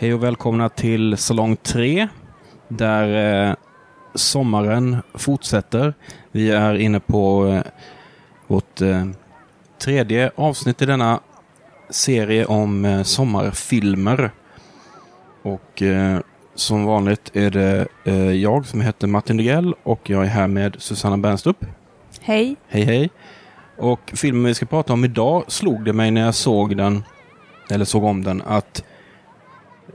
Hej och välkomna till Salong 3 där eh, sommaren fortsätter. Vi är inne på eh, vårt eh, tredje avsnitt i denna serie om eh, sommarfilmer. Och eh, som vanligt är det eh, jag som heter Martin Degrell och jag är här med Susanna Bernstrup. Hej. Hej hej. Och filmen vi ska prata om idag slog det mig när jag såg den, eller såg om den, att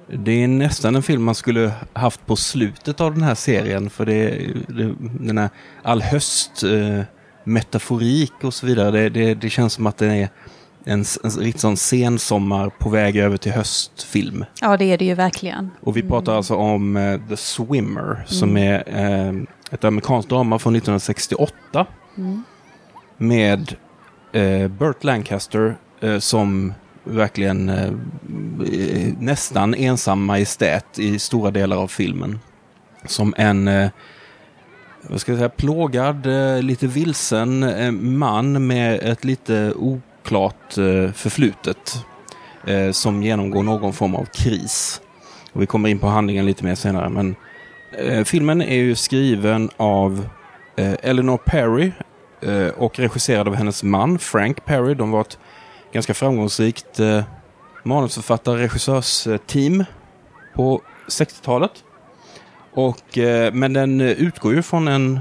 det är nästan en film man skulle haft på slutet av den här serien. För det, det den här all höst eh, metaforik och så vidare. Det, det, det känns som att det är en, en riktigt sån sensommar på väg över till höstfilm. Ja, det är det ju verkligen. Och vi pratar alltså om eh, The Swimmer som är eh, ett amerikanskt drama från 1968. Med eh, Burt Lancaster eh, som verkligen eh, nästan ensam majestät i stora delar av filmen. Som en eh, vad ska jag säga, plågad, eh, lite vilsen eh, man med ett lite oklart eh, förflutet. Eh, som genomgår någon form av kris. Och vi kommer in på handlingen lite mer senare. Men eh, filmen är ju skriven av eh, Eleanor Perry eh, och regisserad av hennes man Frank Perry. De var ett ganska framgångsrikt eh, manusförfattare regissörsteam på 60-talet. Och, eh, men den utgår ju från en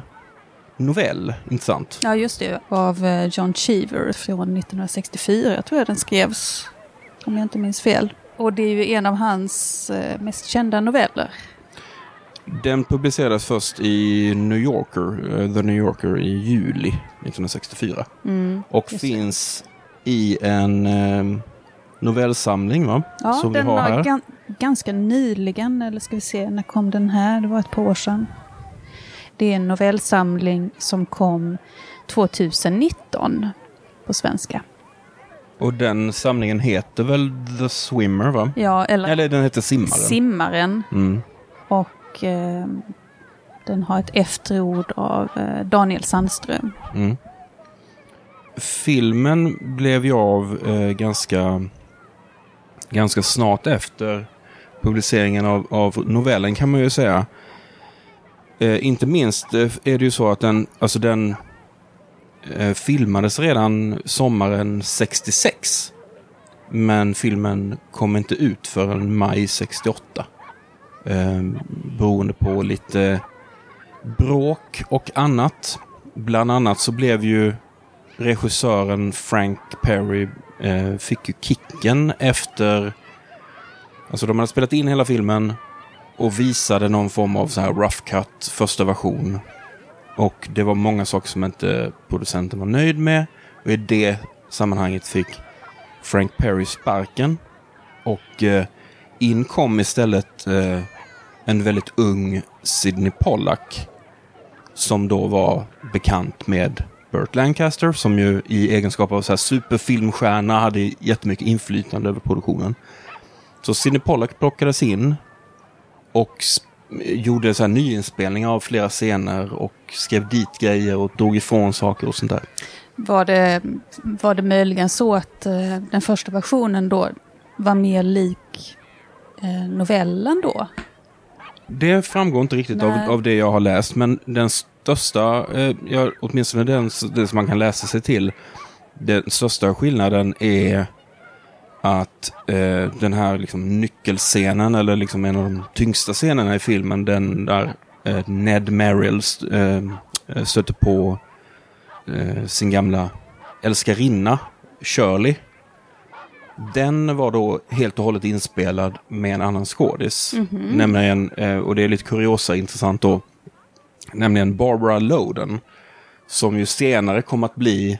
novell, inte sant? Ja, just det. Av eh, John Cheever från 1964. Jag tror jag den skrevs, om jag inte minns fel. Och det är ju en av hans eh, mest kända noveller. Den publicerades först i New Yorker, eh, The New Yorker i juli 1964. och just det. finns i en eh, novellsamling va? Ja, som vi den har var här. gan- ganska nyligen, eller ska vi se, när kom den här? Det var ett par år sedan. Det är en novellsamling som kom 2019 på svenska. Och den samlingen heter väl The Swimmer va? Ja, eller, Eller den heter Simmaren. Simmaren. mm. Och eh, den har ett efterord av eh, Daniel Sandström. Mm. Filmen blev ju av eh, ganska, ganska snart efter publiceringen av, av novellen kan man ju säga. Eh, inte minst eh, är det ju så att den, alltså den eh, filmades redan sommaren 66. Men filmen kom inte ut förrän maj 68. Eh, beroende på lite bråk och annat. Bland annat så blev ju regissören Frank Perry eh, fick ju kicken efter... Alltså de hade spelat in hela filmen och visade någon form av så här rough cut, första version. Och det var många saker som inte producenten var nöjd med. Och i det sammanhanget fick Frank Perry sparken. Och eh, in kom istället eh, en väldigt ung Sidney Pollack. Som då var bekant med Burt Lancaster som ju i egenskap av så här superfilmstjärna hade jättemycket inflytande över produktionen. Så Sidney Pollack plockades in och gjorde så här nyinspelningar av flera scener och skrev dit grejer och drog ifrån saker och sånt där. Var det, var det möjligen så att eh, den första versionen då var mer lik eh, novellen då? Det framgår inte riktigt av, av det jag har läst, men den största, eh, ja, åtminstone den, det som man kan läsa sig till, den största skillnaden är att eh, den här liksom, nyckelscenen, eller liksom en av de tyngsta scenerna i filmen, den där eh, Ned Merrill eh, eh, stöter på eh, sin gamla älskarinna, Shirley. Den var då helt och hållet inspelad med en annan skådis. Nämligen, eh, och det är lite kuriosa intressant då, nämligen Barbara Loden. Som ju senare kom att bli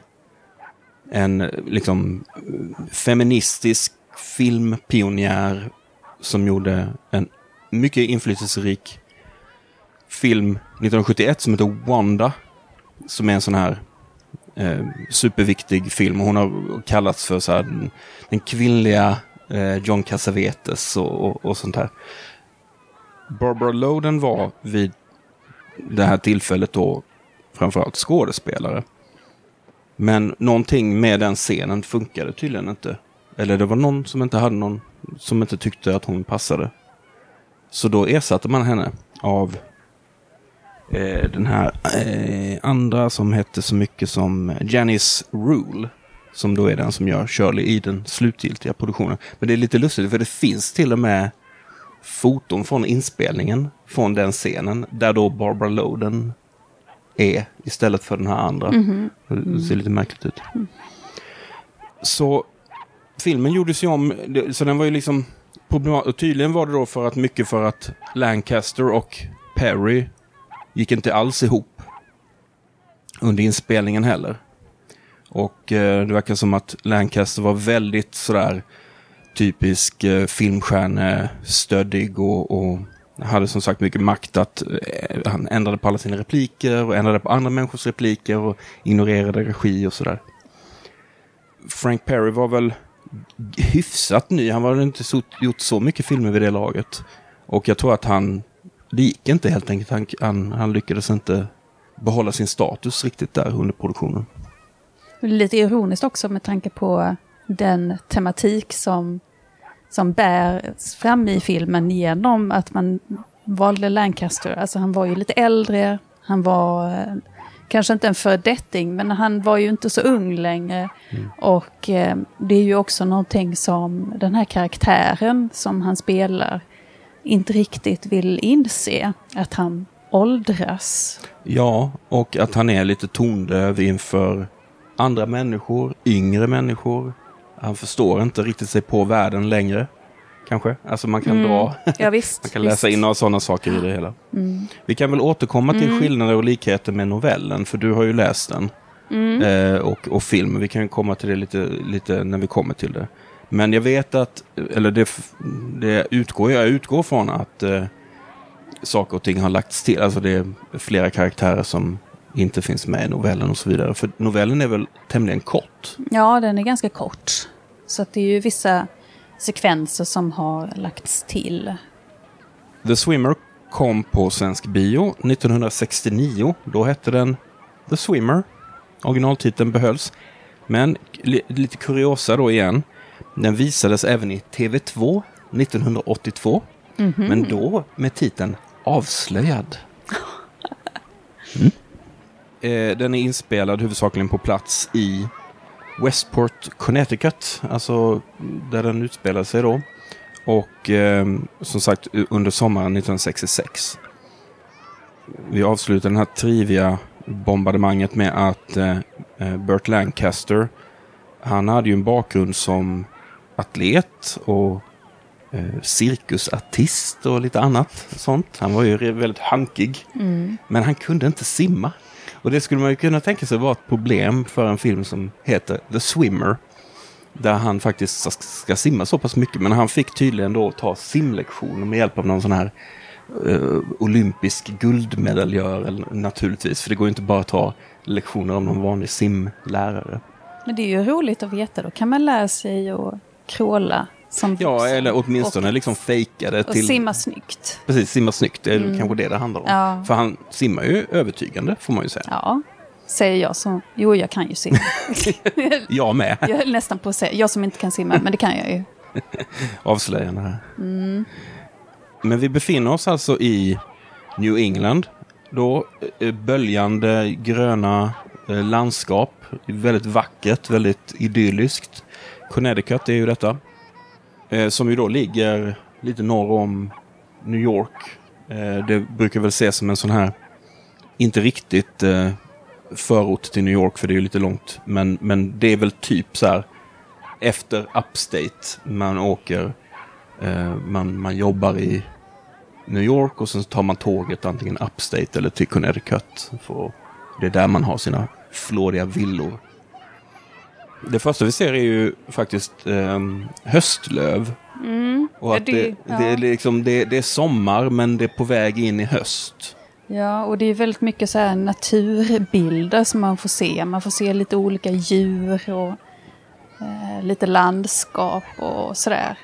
en liksom feministisk filmpionjär som gjorde en mycket inflytelserik film 1971 som heter Wanda. Som är en sån här eh, superviktig film. Hon har kallats för så här, den, den kvinnliga eh, John Cassavetes och, och, och sånt här. Barbara Loden var vid det här tillfället då framförallt skådespelare. Men någonting med den scenen funkade tydligen inte. Eller det var någon som inte hade någon som inte tyckte att hon passade. Så då ersatte man henne av eh, den här eh, andra som hette så mycket som Janice Rule. Som då är den som gör Shirley i den slutgiltiga produktionen. Men det är lite lustigt för det finns till och med foton från inspelningen från den scenen där då Barbara Loden är istället för den här andra. Mhm. Det ser lite märkligt ut. Så filmen gjordes ju om, så den var ju liksom problemat- och tydligen var det då för att mycket för att Lancaster och Perry gick inte alls ihop under inspelningen heller. Och eh, det verkar som att Lancaster var väldigt sådär typisk eh, filmstjärnestöddig och, och hade som sagt mycket makt att eh, han ändrade på alla sina repliker och ändrade på andra människors repliker och ignorerade regi och sådär. Frank Perry var väl hyfsat ny. Han hade inte så, gjort så mycket filmer vid det laget. Och jag tror att han, det gick inte helt enkelt. Han, han, han lyckades inte behålla sin status riktigt där under produktionen. Lite ironiskt också med tanke på den tematik som, som bärs fram i filmen genom att man valde Lancaster. Alltså han var ju lite äldre, han var eh, kanske inte en fördetting, men han var ju inte så ung längre. Och eh, det är ju också någonting som den här karaktären som han spelar inte riktigt vill inse, att han åldras. Ja, och att han är lite tondöv inför andra människor, yngre människor. Han förstår inte riktigt sig på världen längre. Kanske. Alltså man kan dra, Ja, visst, man kan läsa visst. in några sådana saker i det hela. Vi kan väl återkomma till skillnader och likheter med novellen, för du har ju läst den. Eh, och, och filmen. Vi kan komma till det lite, lite när vi kommer till det. Men jag vet att, eller det, det utgår, jag utgår från att eh, saker och ting har lagts till. Alltså det är flera karaktärer som inte finns med i novellen och så vidare. För novellen är väl tämligen kort. Ja, den är ganska kort. Så det är ju vissa sekvenser som har lagts till. The Swimmer kom på svensk bio 1969. Då hette den The Swimmer. Originaltiteln behölls. Men li- lite kuriosa då igen. Den visades även i TV2 1982. Men då med titeln Avslöjad. Mm. Eh, Den är inspelad huvudsakligen på plats i Westport, Connecticut. Alltså där den utspelar sig då. Och eh, som sagt under sommaren 1966. Vi avslutar den här trivia bombardemanget med att eh, eh, Burt Lancaster, han hade ju en bakgrund som atlet och eh, cirkusartist och lite annat sånt. Han var ju väldigt hankig. Men han kunde inte simma. Och det skulle man ju kunna tänka sig vara ett problem för en film som heter The Swimmer. Där han faktiskt ska- simma så pass mycket. Men han fick tydligen då ta simlektioner med hjälp av någon sån här uh, olympisk guldmedaljör naturligtvis. För det går ju inte bara att ta lektioner av någon vanlig simlärare. Men det är ju roligt att veta. Då kan man lära sig att kråla som Ja, vuxen. eller åtminstone och, liksom fejka det och till... simma snyggt. Precis, simma snyggt. Det är kanske det det handlar om. Ja. För han simmar ju övertygande, får man ju säga. Ja, säger jag som... Jo, jag kan ju simma. Jag med. jag är nästan på att säga... Jag som inte kan simma, men det kan jag ju. avslöjande här. Men vi befinner oss alltså i New England. Då eh, böljande gröna eh, landskap. Väldigt vackert, väldigt idylliskt. Connecticut är ju detta. Eh, som ju då ligger lite norr om New York. Eh, det brukar väl ses som en sån här, inte riktigt eh, förort till New York för det är ju lite långt. Men, men det är väl typ så här efter Upstate. Man åker, eh, man, man jobbar i New York och sen tar man tåget antingen Upstate eller till Connecticut. För det är där man har sina flådiga villor. Det första vi ser är ju faktiskt eh, höstlöv. Och Ja, att det- det, det, är ja. liksom, det, det är sommar men det är på väg in i höst. Ja, och det är väldigt mycket så här naturbilder som man får se. Man får se lite olika djur och eh, lite landskap och sådär.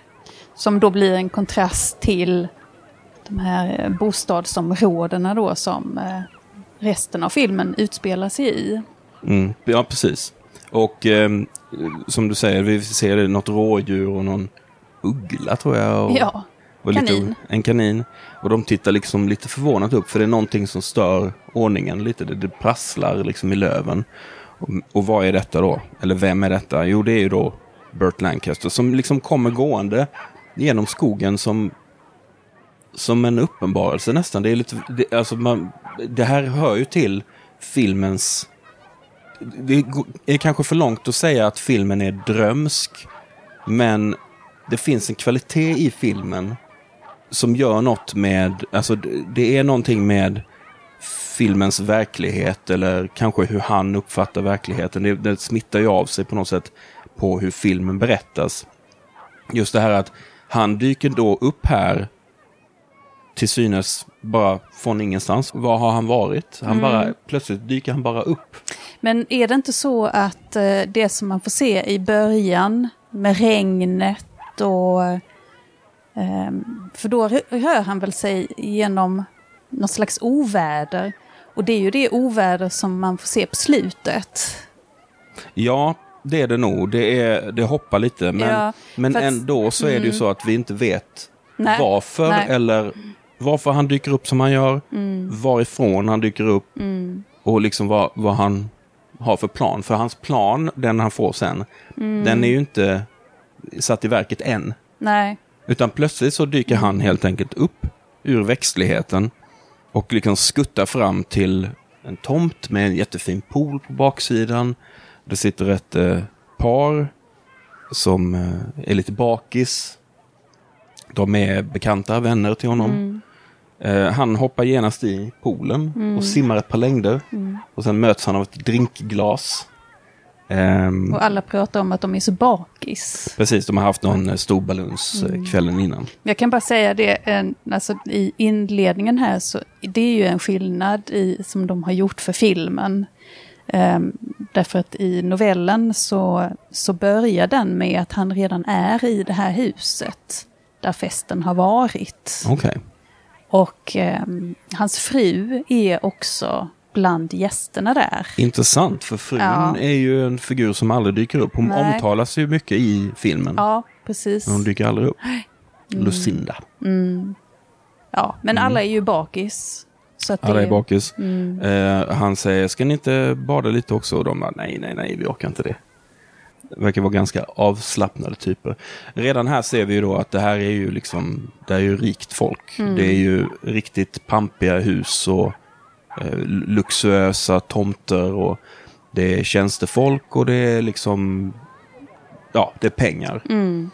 Som då blir en kontrast till de här eh, bostadsområdena då som eh, resten av filmen utspelar sig i. Mm, ja, precis. Och ehm, som du säger, vi ser något rådjur och någon uggla tror jag. Och, Ja, och kanin. Lite, en kanin. Och de tittar liksom lite förvånat upp för det är någonting som stör ordningen lite. Det, det prasslar liksom i löven. Och, och vad är detta då? Eller vem är detta? Jo, det är ju då Burt Lancaster som liksom kommer gående genom skogen som som en uppenbarelse nästan. Det, är lite, det, alltså man, det här hör ju till filmens... Det är kanske för långt att säga att filmen är drömsk. Men det finns en kvalitet i filmen som gör något med... Alltså det- är någonting med filmens verklighet eller kanske hur han uppfattar verkligheten. Det, det smittar ju av sig på något sätt på hur filmen berättas. Just det här att han dyker då upp här till synes bara från ingenstans. Var har han varit? Han bara, plötsligt dyker han bara upp. Men är det inte så att eh, det som man får se i början med regnet och... ehm, för då rö- rör han väl sig genom något slags oväder. Och det är ju det oväder som man får se på slutet. Ja, det är det nog. Det, är, det hoppar lite. Men, Ja, men för att- ändå så är det ju Mm. så att vi inte vet Nej, varför nej. eller varför han dyker upp som han gör. Mm, Varifrån han dyker upp mm, och liksom vad, vad han har för plan. För hans plan, den han får sen, mm. den är ju inte satt i verket än. Nej, Utan plötsligt så dyker han helt enkelt upp ur växtligheten och liksom skuttar fram till en tomt med en jättefin pool på baksidan. Det sitter ett eh, par som eh, är lite bakis. De är bekanta, vänner till honom. mm, Eh, han hoppar genast i poolen Mm. och simmar ett par längder. mm. Och sen möts han av ett drinkglas. Ehm, Och alla pratar om att de är så bakis. Precis, de har haft någon eh, stor baluns eh, Mm. kvällen innan. Jag kan bara säga det, en- alltså i inledningen här så det är ju en skillnad i, som de har gjort för filmen. Ehm, därför att i novellen så, så börjar den med att han redan är i det här huset där festen har varit. Okej. Och ehm, hans fru är också bland gästerna där. Intressant, för frun Ja. är ju en figur som aldrig dyker upp. Hon Nej. omtalas ju mycket i filmen. Ja, precis. Men hon dyker aldrig upp. Mm. Lucinda. Mm. Ja, men Mm. alla är ju bakis. Så att Alla är bakis. Mm. Eh, han säger, ska ni inte bada lite också? Och de bara, nej, nej, nej, vi orkar inte det. Verkar vara ganska avslappnade typer. Redan här ser vi ju då att det här är ju liksom, det är ju rikt folk. Mm. Det är ju riktigt pampiga hus och eh, luxuösa tomter och det är tjänstefolk och det är liksom, ja, det är pengar. Mm.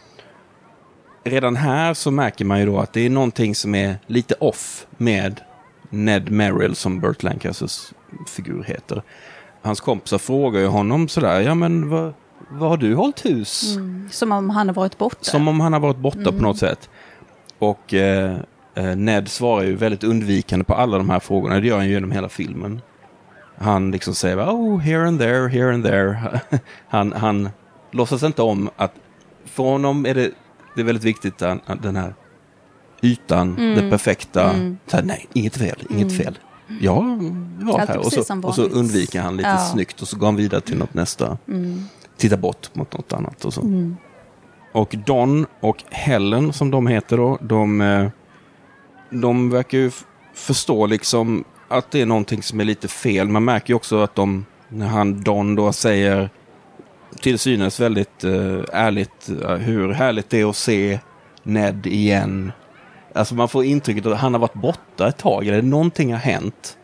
Redan här så märker man ju då att det är någonting som är lite off med Ned Merrill som Burt Lancasters figur heter. Hans kompisar frågar ju honom sådär, ja men vad, vad har du hållit hus? Mm. Som om han har varit borta. Som om han har varit borta Mm. på något sätt. Och eh, eh, Ned svarar ju väldigt undvikande på alla de här frågorna. Det gör han ju genom hela filmen. Han liksom säger oh, here and there, here and there. han, han låtsas inte om att för honom är det, det är väldigt viktigt att den här ytan, Mm. det perfekta. Mm. Så här, nej, inget fel, inget Mm. fel. Ja, var Allt är här. Och så, och så undviker han lite Ja. snyggt och så går han vidare till något nästa. Mm. Tittar bort mot något annat och så. Mm. Och Don och Helen som de heter då, de, eh, de verkar ju förstå liksom att det är någonting som är lite fel. Man märker ju också att de, när han Don då säger till synes väldigt eh, ärligt eh, hur härligt det är att se Ned igen. Alltså man får intrycket att han har varit borta ett tag, eller någonting har hänt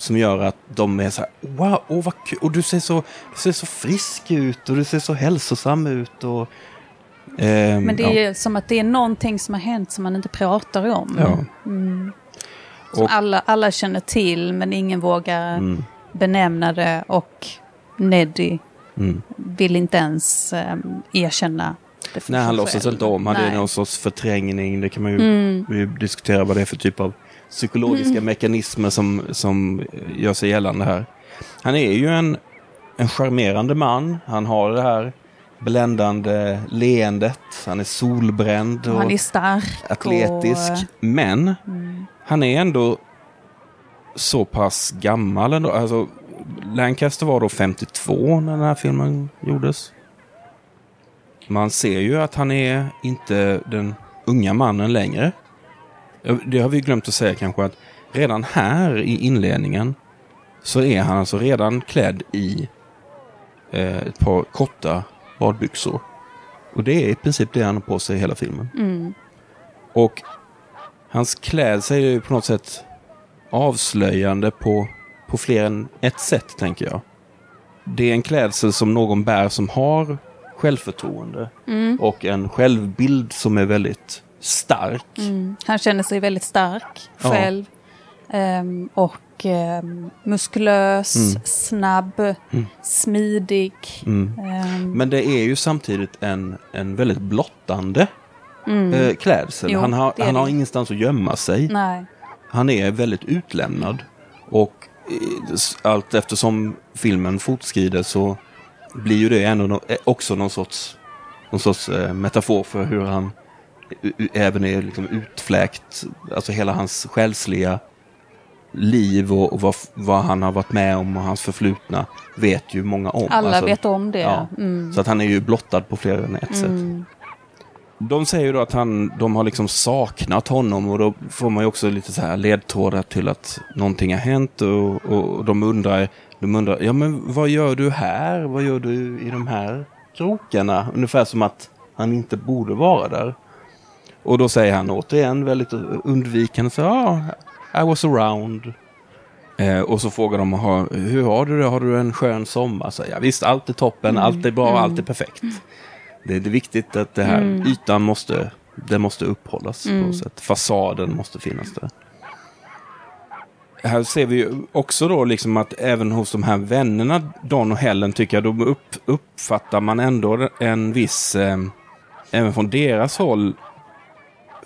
som gör att de är så här, wow, åh vad kul, och du ser så, du ser så frisk ut och du ser så hälsosam ut och Ehm, Men det ja. är ju som att det är någonting som har hänt som man inte pratar om. Ja. Mm. Som Och- alla, alla känner till men ingen vågar Mm, benämna det och Neddy mm. vill inte ens um, erkänna det för Nej, han låtsas inte om. Han är någon sorts förträngning. Det kan man ju Mm. diskutera vad det är för typ av psykologiska mekanismer som, som gör sig gällande här. Han är ju en, en charmerande man. Han har det här bländande leendet. Han är solbränd och Han är stark. atletisk. Och, Men mm. han är ändå så pass gammal ändå. Alltså, Lancaster var då 52 när den här filmen gjordes. Man ser ju att han är inte den unga mannen längre. Det har vi glömt att säga kanske att redan här i inledningen så är han alltså redan klädd i eh, ett par korta badbyxor. Och det är i princip det han har på sig hela filmen. Mm. Och hans klädsel är ju på något sätt avslöjande på, på fler än ett sätt, tänker jag. Det är en klädsel som någon bär som har självförtroende Mm. och en självbild som är väldigt stark. Mm. Han känner sig väldigt stark Ja. själv. Ehm, och ehm, muskulös, Mm. snabb, smidig. Mm. Ehm, Men det är ju samtidigt en, en väldigt blottande mm. eh, klädsel. Jo, han har, han har ingenstans att gömma sig. Nej. Han är väldigt utlämnad. Och eh, allt eftersom filmen fortskrider så blir ju det ändå nå- eh, också någon sorts, någon sorts eh, metafor för hur han även är liksom utfläkt. Alltså hela hans själsliga liv och, och vad, vad han har varit med om och hans förflutna vet ju många om. Alla Alltså, vet om det. ja. Mm. Så att han är ju blottad på fler än ett sätt. Mm. De säger ju då att han, de har liksom saknat honom och då får man ju också lite så här ledtrådar till att någonting har hänt och, och de undrar, de undrar, ja men vad gör du här? Vad gör du i de här krokarna? Ungefär som att han inte borde vara där. Och då säger han återigen väldigt undvikande, så ja, I was around. Eh, och så frågar de, "Ha- hur har du det? Har du en skön sommar? Så, ja, visst, allt är toppen, allt är bra, allt är perfekt. Det är viktigt att det här Mm. ytan måste, det måste upphållas på Mm. något sätt. Fasaden måste finnas där. Här ser vi ju också då liksom att även hos de här vännerna, Don och Helen, tycker jag, då upp, uppfattar man ändå en viss, eh, även från deras håll,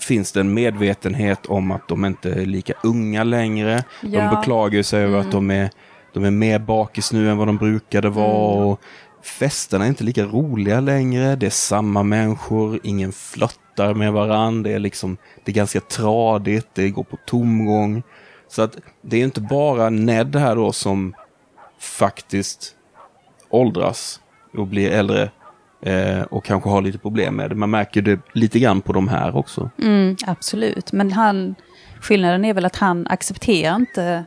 finns det en medvetenhet om att de inte är lika unga längre. De Ja. beklagar sig över att de är, de är mer bakis nu än vad de brukade vara. Mm. Och festerna är inte lika roliga längre. Det är samma människor, ingen flörtar med varandra. Det är, liksom, det är ganska tradigt, det går på tomgång. Så att det är inte bara Ned här då som faktiskt åldras och blir äldre eh, och kanske har lite problem med det. Man märker det lite grann på de här också. Mm, absolut, men han, skillnaden är väl att han accepterar inte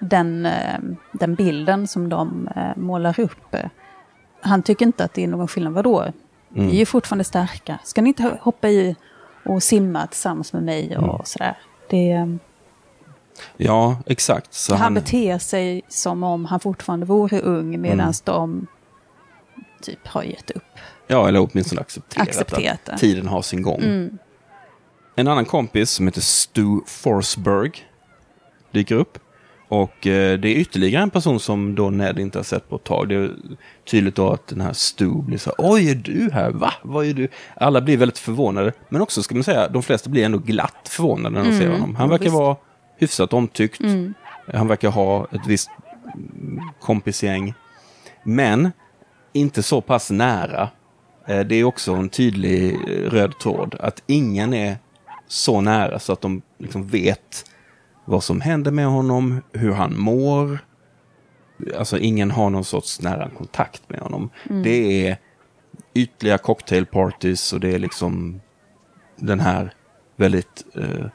den, eh, den bilden som de eh, målar upp. Han tycker inte att det är någon skillnad. Vadå? Mm. Ni är ju fortfarande starka. Ska ni inte hoppa i och simma tillsammans med mig och Mm. sådär? Det, eh, Ja, exakt. Så han, han, beter sig som om han fortfarande vore ung medan Mm. de typ har gett upp. ja, eller åtminstone accepterat, Accepterat att tiden har sin gång. Mm. En annan kompis som heter Stu Forsberg dyker upp. Och eh, det är ytterligare en person som då Ned inte har sett på ett tag. Det är tydligt då att den här Stu blir så här, oj är du här? Va? Vad är du? Alla blir väldigt förvånade. Men också ska man säga, de flesta blir ändå glatt förvånade när de Mm, ser honom. Han ja, verkar visst. vara hyfsat omtyckt. Mm. Han verkar ha ett visst kompisgäng. Men inte så pass nära. Eh, Det är också en tydlig eh, röd tråd. Att ingen är så nära så att de liksom vet vad som händer med honom, hur han mår. Alltså ingen har någon sorts nära kontakt med honom. Det är ytliga cocktailparties och det är liksom den här väldigt, eh,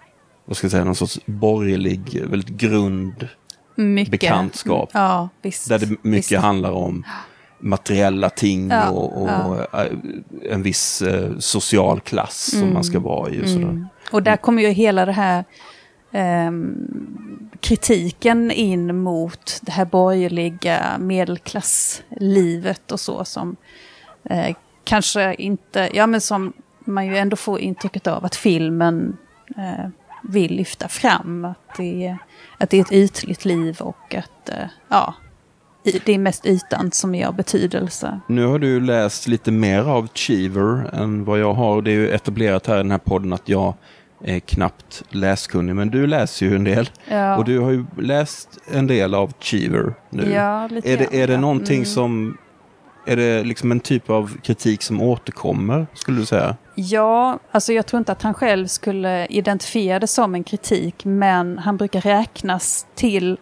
vad ska jag säga, någon sorts borgerlig, väldigt grund Mycket. bekantskap. Ja, visst. Där det mycket visst. handlar om materiella ting Ja, och, och ja. eh, en viss eh, social klass som man ska vara i. Och. Mm. Och där kommer ju hela det här ehm, kritiken in mot det här borgerliga medelklasslivet och så som eh, kanske inte, ja men som man ju ändå får intrycket av att filmen eh, vill lyfta fram. Att det, är, att det är ett ytligt liv och att eh, ja, det är mest ytan som är av betydelse. Nu har du läst lite mer av Cheever än vad jag har. Det är ju etablerat här i den här podden att jag är knappt läskunnig. Men du läser ju en del. Ja. Och du har ju läst en del av Cheever nu. Ja, lite är, det, är det någonting Mm. som... Är det liksom en typ av kritik som återkommer, skulle du säga? Ja, alltså jag tror inte att han själv skulle identifiera det som en kritik, men han brukar räknas till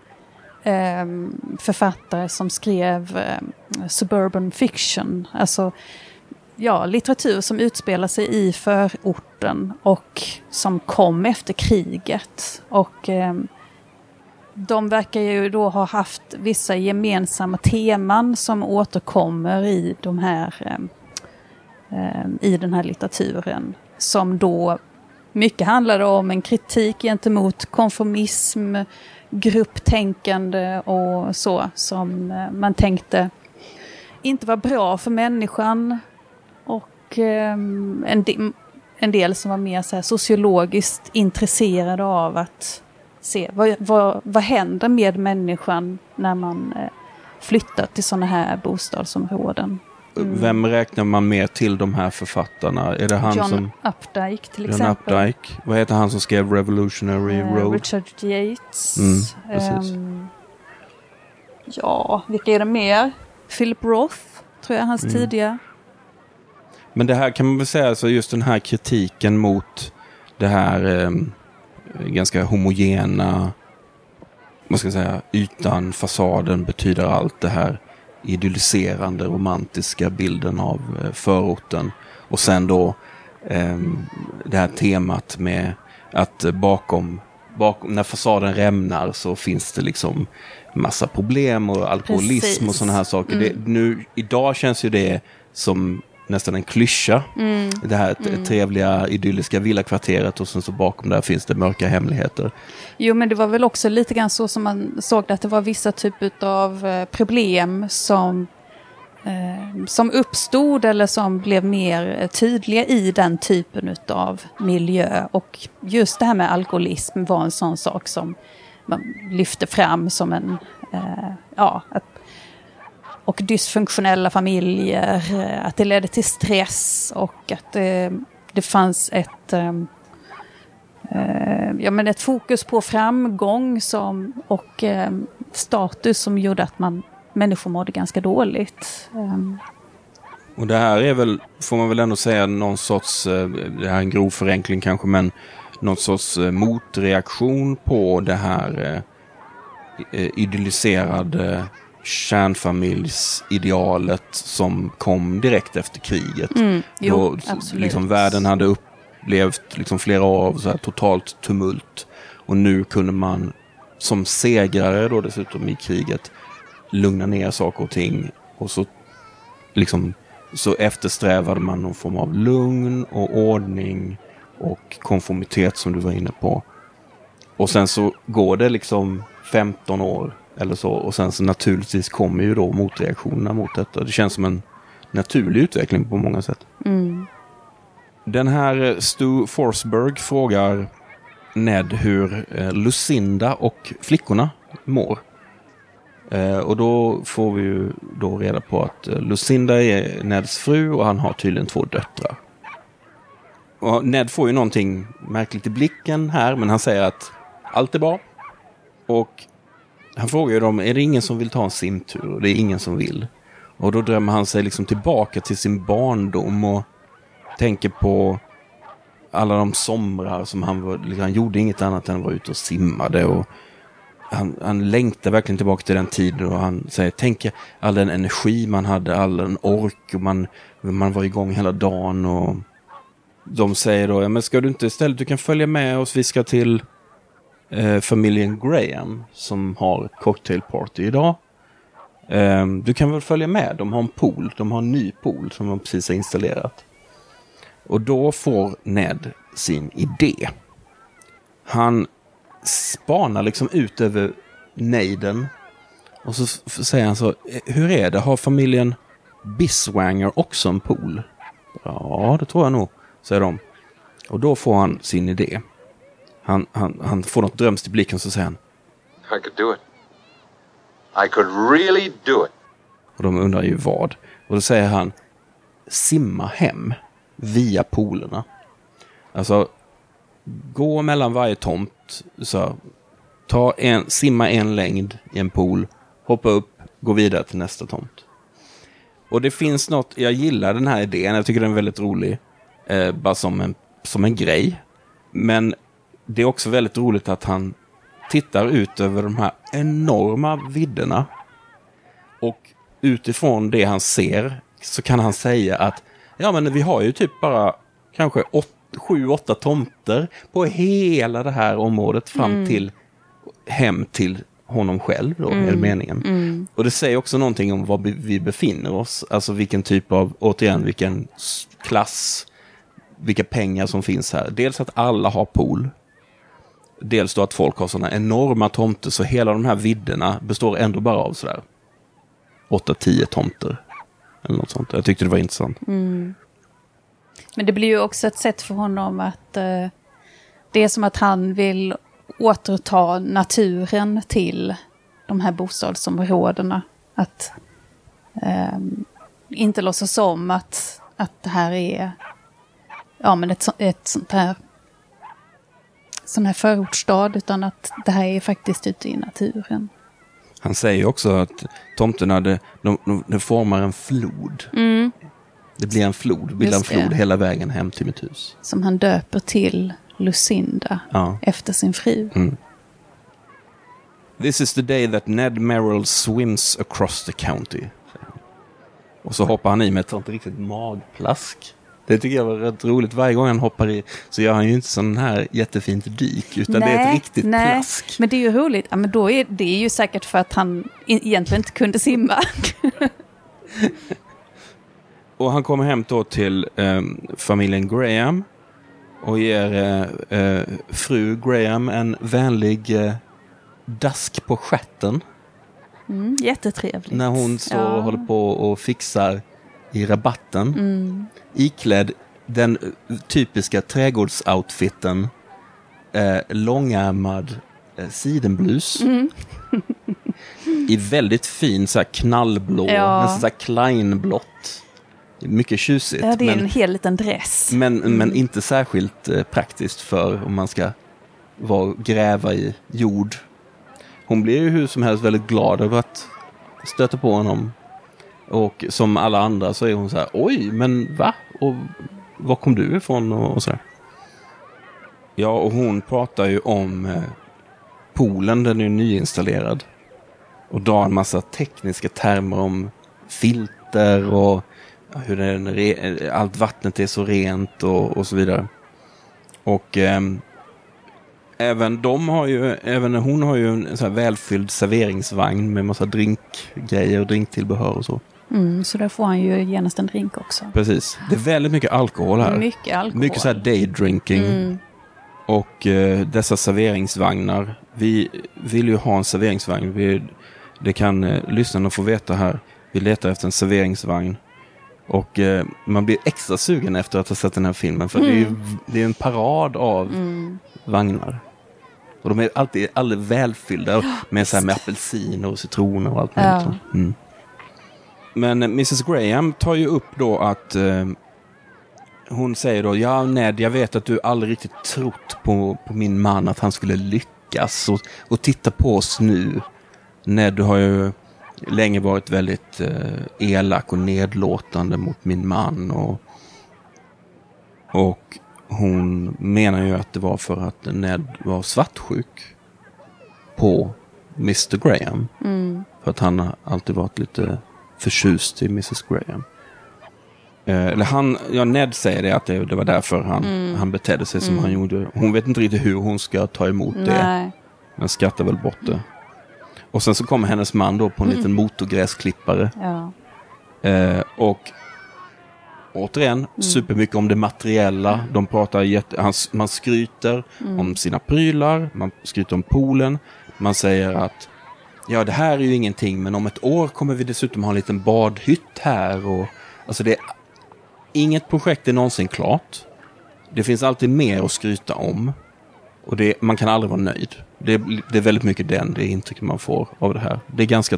Ehm, författare som skrev ehm, suburban fiction. Alltså ja, litteratur som utspelar sig i förorten och som kom efter kriget. Och eh, de verkar ju då ha haft vissa gemensamma teman som återkommer i, de här, eh, i den här litteraturen. Som då mycket handlade om en kritik gentemot konformism, grupptänkande och så som eh, man tänkte inte var bra för människan. Och ehm, en, del, en del som var mer så sociologiskt intresserade av att se vad, vad, vad händer med människan när man eh, flyttar till sådana här bostadsområden. Mm. Vem räknar man med till de här författarna? Är det han John som... Updike till John exempel. Updike. Vad heter han som skrev Revolutionary Eh, Road? Richard Yates. Mm, precis. Ehm, ja, vilka är det mer? Philip Roth, tror jag, hans Mm. tidiga. Men det här kan man väl säga, så just den här kritiken mot det här eh, ganska homogena, vad ska jag säga, ytan, fasaden betyder allt det här idylliserande, romantiska bilden av eh, förorten. Och sen då eh, det här temat med att eh, bakom, bakom, när fasaden rämnar så finns det liksom massa problem och alkoholism Precis. och sådana här saker. Det, nu, idag känns ju det som nästan en klyscha. Det här t- trevliga idylliska villakvarteret och sen så bakom där finns det mörka hemligheter. Jo, men det var väl också lite grann så som man såg det, att det var vissa typer av eh, problem som, eh, som uppstod eller som blev mer eh, tydliga i den typen av miljö. Och just det här med alkoholism var en sån sak som man lyfte fram som en, eh, ja, att, och dysfunktionella familjer, eh, att det ledde till stress och att det, det fanns ett ehm, eh, ja, men ett fokus på framgång som, och eh, status som gjorde att man, människor mådde ganska dåligt. Ehm. Och det här är väl, får man väl ändå säga, någon sorts, eh, det här är en grov förenkling kanske, men någon sorts motreaktion på det här eh, eh, idylliserade kärnfamiljsidealet som kom direkt efter kriget. mm, jo, Då, liksom, världen hade upplevt liksom, flera år av så här, totalt tumult. Och nu kunde man som segrare då dessutom i kriget lugna ner saker och ting. Och så, liksom, så eftersträvade man någon form av lugn och ordning och konformitet som du var inne på. Och sen så går det liksom 15 år eller så och sen så naturligtvis kommer ju då motreaktionerna mot detta. Det känns som en naturlig utveckling på många sätt. Mm. Den här eh, Stu Forsberg frågar Ned hur eh, Lucinda och flickorna mår. Eh, och då får vi ju då reda på att Lucinda är Neds fru och han har tydligen två döttrar. Och Ned får ju någonting märkligt i blicken här, men han säger att allt är bra. Och han frågar ju dem, är det ingen som vill ta en simtur? Och det är ingen som vill. Och då drömmer han sig liksom tillbaka till sin barndom och tänker på alla de somrar som han var, liksom, han gjorde inget annat än att vara ute och simmade. Och han, han längtar verkligen tillbaka till den tiden och han säger, tänk all den energi man hade, all den ork och man, man var igång hela dagen. och De säger då, ja, men ska du inte istället, du kan följa med oss, vi ska till eh, familjen Graham som har cocktailparty idag. Eh, du kan väl följa med, de har en pool, de har en ny pool som de precis har installerat. Och då får Ned sin idé. Han spanar liksom ut över nejden. Och så säger han så, eh, hur är det, har familjen Biswanger också en pool? Ja, det tror jag nog, säger de. Och då får han sin idé. Han, han, han får något drömskt i blicken så säger han, I could do it. I could really do it. Och de undrar ju vad. Och då säger han simma hem via poolerna. Alltså gå mellan varje tomt. Så, ta en, simma en längd i en pool. Hoppa upp, gå vidare till nästa tomt. Och det finns något, jag gillar den här idén, jag tycker den är väldigt rolig. Eh, bara som en, som en grej. Men det är också väldigt roligt att han tittar ut över de här enorma vidderna. Och utifrån det han ser så kan han säga att Ja, men vi har ju typ bara kanske åt, sju, åtta tomter på hela det här området fram till hem till honom själv då, är det meningen. Och det säger också någonting om var vi- befinner oss, alltså vilken typ av, återigen, vilken klass, vilka pengar som finns här. Dels att alla har pool, dels då att folk har sådana enorma tomter, så hela de här vidderna består ändå bara av sådär 8-10 tomter. Eller något sånt. Jag tyckte det var intressant. Mm. Men det blir ju också ett sätt för honom att... Eh, det är som att han vill återta naturen till de här bostadsområdena. Att eh, inte låtsas om att, att det här är ja, men ett, ett sånt här sån här förortsstad, utan att det här är faktiskt ute i naturen. Han säger också att tomterna, de, de, de formar en flod. Det blir en flod, bildar en flod hela vägen hem till mitt hus. Som han döper till Lucinda Ja. efter sin fru. This is the day that Ned Merrill swims across the county. Och så hoppar han i med ett sånt riktigt magplask. Det tycker jag var rätt roligt. Varje gång han hoppar i så gör han ju inte sån här jättefint dyk, utan det är ett riktigt nej. plask. Men det är ju roligt. Ja, men då är, det är ju säkert för att han egentligen inte kunde simma. Och han kommer hem då till eh, familjen Graham och ger eh, eh, fru Graham en vänlig eh, dask på stjärten Mm, jättetrevligt. när hon står och Ja. håller på och fixar i rabatten. Iklädd den typiska trädgårdsoutfiten eh, långärmad eh, sidenblus. I väldigt fin så här knallblå, Ja. nästan så här kleinblått. Mycket tjusigt. Ja, det är men- en hel liten dress. men, men inte särskilt eh, praktiskt för om man ska vara, gräva i jord. Hon blir ju hur som helst väldigt glad över att stöta på honom. Och som alla andra så är hon så här, oj, men va? Och var kom du ifrån? Och, och så här. Ja, och hon pratar ju om eh, poolen, den är ju nyinstallerad. Och drar en massa tekniska termer om filter och hur den re- allt vattnet är så rent och, och så vidare. Och eh, även de har ju, även hon har ju en så här välfylld serveringsvagn med massa drinkgrejer och drinktillbehör och så. Mm, så där får han ju genast en drink också. Precis. Det är väldigt mycket alkohol här. Mycket alkohol. Mycket så här daydrinking. Mm. Och eh, dessa serveringsvagnar. Vi vill ju ha en serveringsvagn. Vi, det kan eh, lyssnarna få veta här. Vi letar efter en serveringsvagn. Och eh, man blir extra sugen efter att ha sett den här filmen. För det är ju det är en parad av vagnar. Och de är alltid alldeles välfyllda med, så här, med apelsiner och citroner och allt Ja. möjligt. Mm. Men Mrs Graham tar ju upp då att eh, hon säger då, ja Ned, jag vet att du aldrig riktigt trott på, på min man att han skulle lyckas. Och, och titta på oss nu. Ned, du har ju länge varit väldigt eh, elak och nedlåtande mot min man. Och, och hon menar ju att det var för att Ned var svartsjuk på Mr Graham. För att han har alltid varit lite förtjust i Mrs Graham. Eh, eller han, ja Ned säger det att det, det var därför han, han betedde sig som han gjorde. Hon vet inte riktigt hur hon ska ta emot det. Nej. Men skrattar väl bort det. Och sen så kommer hennes man då på en liten motorgräsklippare. Ja. Eh, och återigen, supermycket om det materiella. De pratar jätte, han, man skryter om sina prylar, man skryter om poolen. Man säger att ja, det här är ju ingenting, men om ett år kommer vi dessutom ha en liten badhytt här. Och, alltså det, inget projekt är någonsin klart. Det finns alltid mer att skryta om. Och det, man kan aldrig vara nöjd. Det, det är väldigt mycket den, det intrycket man får av det här. Det är ganska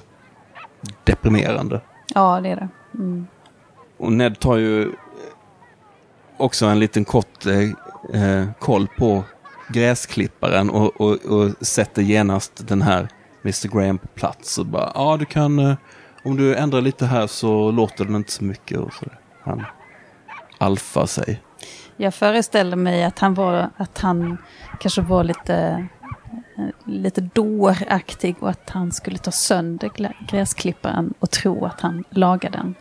deprimerande. ja, det är det. Mm. Och Ned tar ju också en liten kort eh, eh, koll på gräsklipparen och, och, och sätter genast den här Mr Graham på plats och bara, ja du kan, eh, om du ändrar lite här så låter den inte så mycket. Och så. Han alfar sig. Jag föreställer mig att han var, att han kanske var lite, eh, lite dåraktig och att han skulle ta sönder gräsklipparen och tro att han lagade den.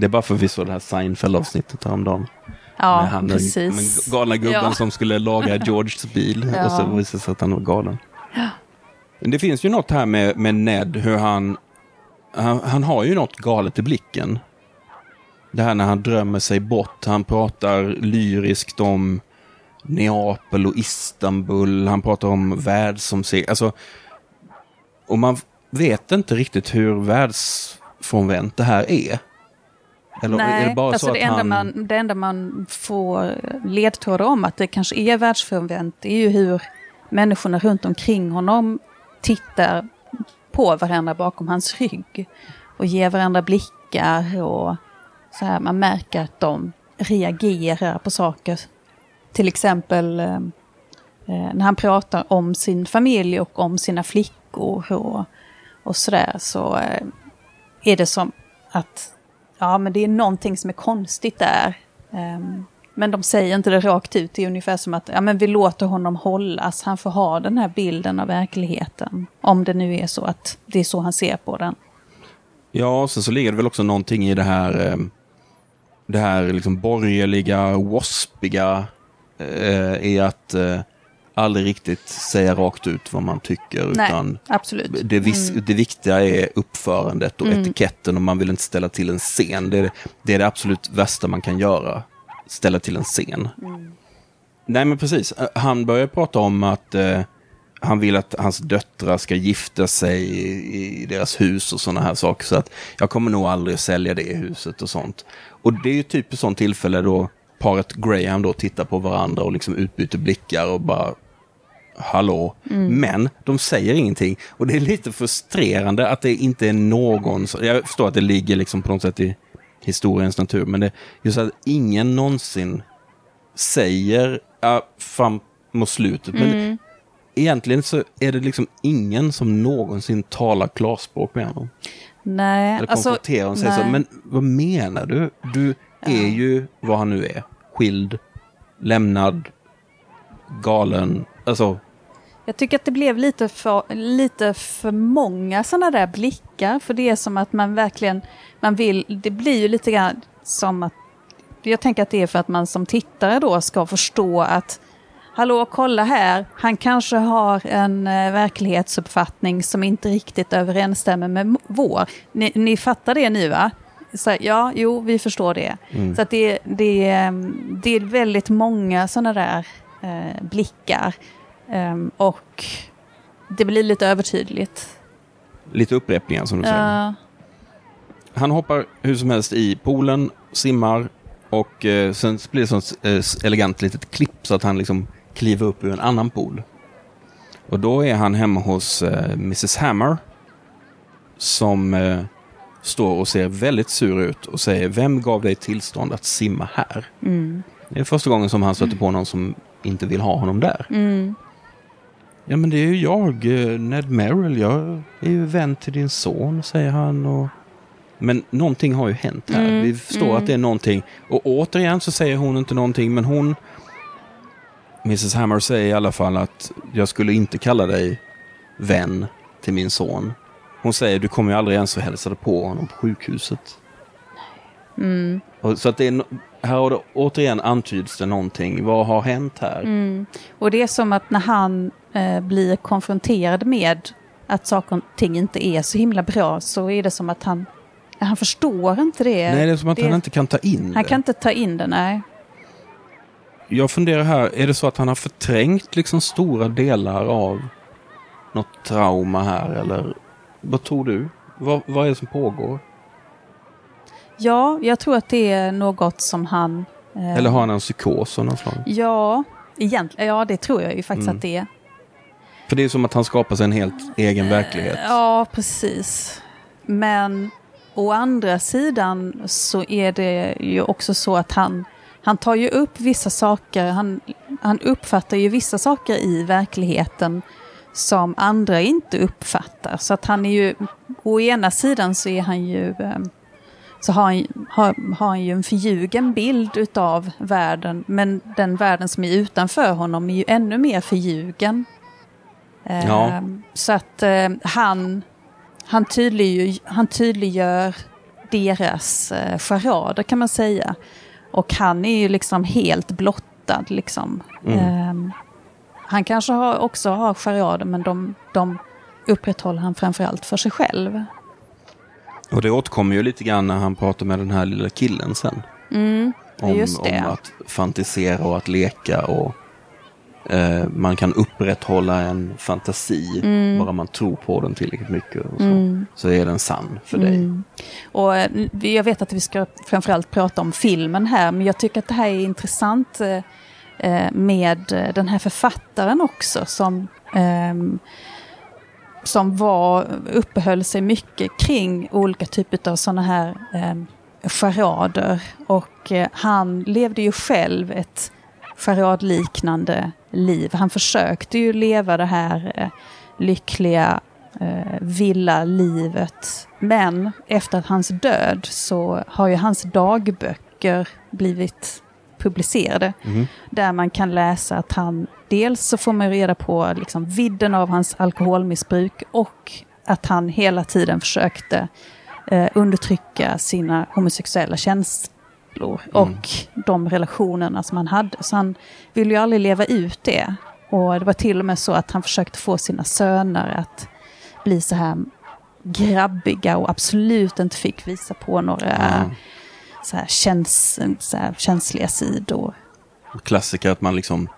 Det är bara för att vi såg det här Seinfeld-avsnittet häromdagen. Ja, med han den precis. med galna gubben Ja. som skulle laga Georges bil Ja. och så visade det sig att han var galen. Men Det finns ju något här med, med Ned, hur han, han... Han har ju något galet i blicken. Det här när han drömmer sig bort. Han pratar lyriskt om Neapel och Istanbul. Han pratar om världsomsegling. Alltså, och man vet inte riktigt hur världsfrånvänt det här är. Eller Nej, är det bara alltså så det, att enda han... man, det enda man får ledtrådar om att det kanske är världsfrånvänt, det är ju hur människorna runt omkring honom tittar på varandra bakom hans rygg. Och ger varandra blickar och så här, man märker att de reagerar på saker. Till exempel eh, eh, när han pratar om sin familj och om sina flickor och, och sådär så eh, är det som att ja, men det är någonting som är konstigt där. Eh, men de säger inte det rakt ut, det är ungefär som att ja, men vi låter honom hållas, han får ha den här bilden av verkligheten. Om det nu är så att det är så han ser på den. Ja, och sen så ligger det väl också någonting i det här, eh, det här liksom borgerliga, waspiga, eh, i att eh, aldrig riktigt säga rakt ut vad man tycker. Nej, utan absolut. det, vis, det viktiga är uppförandet och etiketten och man vill inte ställa till en scen. Det är det, är det absolut värsta man kan göra. Ställa till en scen. Nej men precis, Eh, han börjar prata om att eh, han vill att hans döttrar ska gifta sig i, i deras hus och sådana här saker. Så att jag kommer nog aldrig sälja det huset och sånt. Och det är ju typ ett sånt tillfälle då paret Graham då tittar på varandra och liksom utbyter blickar och bara hallå. Men de säger ingenting. Och det är lite frustrerande att det inte är någon, jag förstår att det ligger liksom på något sätt i historiens natur, men det just att ingen någonsin säger ja, fram mot slutet. Men egentligen så är det liksom ingen som någonsin talar klarspråk med honom. Nej, Eller alltså, konfronterar honom och säger så, men vad menar du? Du är ju vad han nu är. Skild, lämnad, galen. Alltså, Jag tycker att det blev lite för, lite för många sådana där blickar. För det är som att man verkligen, man vill, det blir ju lite grann som att, jag tänker att det är för att man som tittare då ska förstå att Hallå, kolla här, han kanske har en eh, verklighetsuppfattning som inte riktigt överensstämmer med vår. Ni, ni fattar det nu va? Så, ja, jo, vi förstår det. Så att det, det, är- det är väldigt många sådana där eh, blickar. Ehm, och det blir lite övertydligt. lite upprepningar som du säger. Ja, Han hoppar hur som helst i poolen, simmar och eh, sen blir det sånt eh, elegant litet klipp så att han liksom kliver upp ur en annan pool. Och då är han hemma hos eh, Mrs Hammer som eh, står och ser väldigt sur ut och säger Vem gav dig tillstånd att simma här? mm, Det är första gången som han stöter på någon som inte vill ha honom där. mm, Ja men det är ju jag, eh, Ned Merrill. Jag är ju vän till din son, säger han. Och... Men någonting har ju hänt här. Mm, Vi förstår mm. att det är någonting. Och återigen så säger hon inte någonting, men hon... Mrs Hammer säger i alla fall att jag skulle inte kalla dig vän till min son. Hon säger du kommer ju aldrig ens och hälsade på honom på sjukhuset. mm, Och, så att det är, här har det återigen antyds det någonting. Vad har hänt här? mm. Och det är som att när han eh, blir konfronterad med att saker och ting inte är så himla bra så är det som att han, han förstår inte det. Nej, det är som att det, han inte kan ta in Han det. kan inte ta in det, nej. Jag funderar här, är det så att han har förträngt liksom stora delar av något trauma här eller vad tror du? Vad, vad är det som pågår? Ja, jag tror att det är något som han... eh, Eller har han en psykos av något slag? Ja, egentligen, ja det tror jag ju faktiskt Mm. att det är. För det är som att han skapar sig en helt egen verklighet. Ja, precis. Men å andra sidan så är det ju också så att han, han tar ju upp vissa saker, han, han uppfattar ju vissa saker i verkligheten som andra inte uppfattar. Så att han är ju, å ena sidan så är han ju, eh, så har han, har, har han ju en förljugen bild utav världen, men den världen som är utanför honom är ju ännu mer förljugen. Eh, Ja. Så att eh, han, han, tydliggör, han tydliggör deras eh, charader kan man säga. Och han är ju liksom helt blottad. Liksom. Eh, han kanske har, också har charader men de, de upprätthåller han framförallt för sig själv. Och det återkommer ju lite grann när han pratar med den här lilla killen sen. Mm, Om, om att fantisera och att leka och eh, man kan upprätthålla en fantasi Mm. bara man tror på den tillräckligt mycket. Så, så är den sann för dig. Mm. Och eh, jag vet att vi ska framförallt prata om filmen här, men jag tycker att det här är intressant eh, eh, med eh, den här författaren också som, ehm, som var, uppehöll sig mycket kring olika typer av sådana här eh, charader. Och eh, han levde ju själv ett charadliknande liv. Han försökte ju leva det här eh, lyckliga eh, villalivet. Men efter hans död så har ju hans dagböcker blivit publicerade. Mhm. Där man kan läsa att han, dels så får man reda på liksom vidden av hans alkoholmissbruk och att han hela tiden försökte eh, undertrycka sina homosexuella känslor och de relationerna som han hade. Så han ville ju aldrig leva ut det. Och det var till och med så att han försökte få sina söner att bli så här grabbiga och absolut inte fick visa på några Ja. Så här, käns, så här, känsliga sidor. Klassiker att man liksom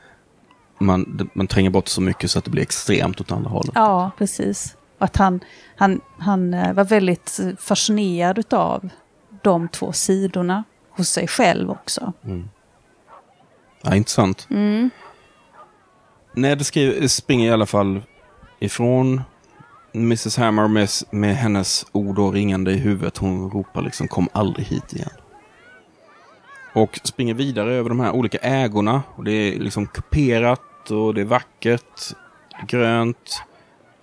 man, man tränger bort så mycket så att det blir extremt åt andra hållet. Ja, precis. Och att han, han, han eh, var väldigt fascinerad av de två sidorna hos sig själv också. Ja, intressant. Mm. Ned skriver, springer i alla fall ifrån Mrs Hammer med, med hennes ord och ringande i huvudet. Hon ropar liksom kom aldrig hit igen. Och springer vidare över de här olika ägorna. Och det är liksom kuperat och det är vackert, grönt.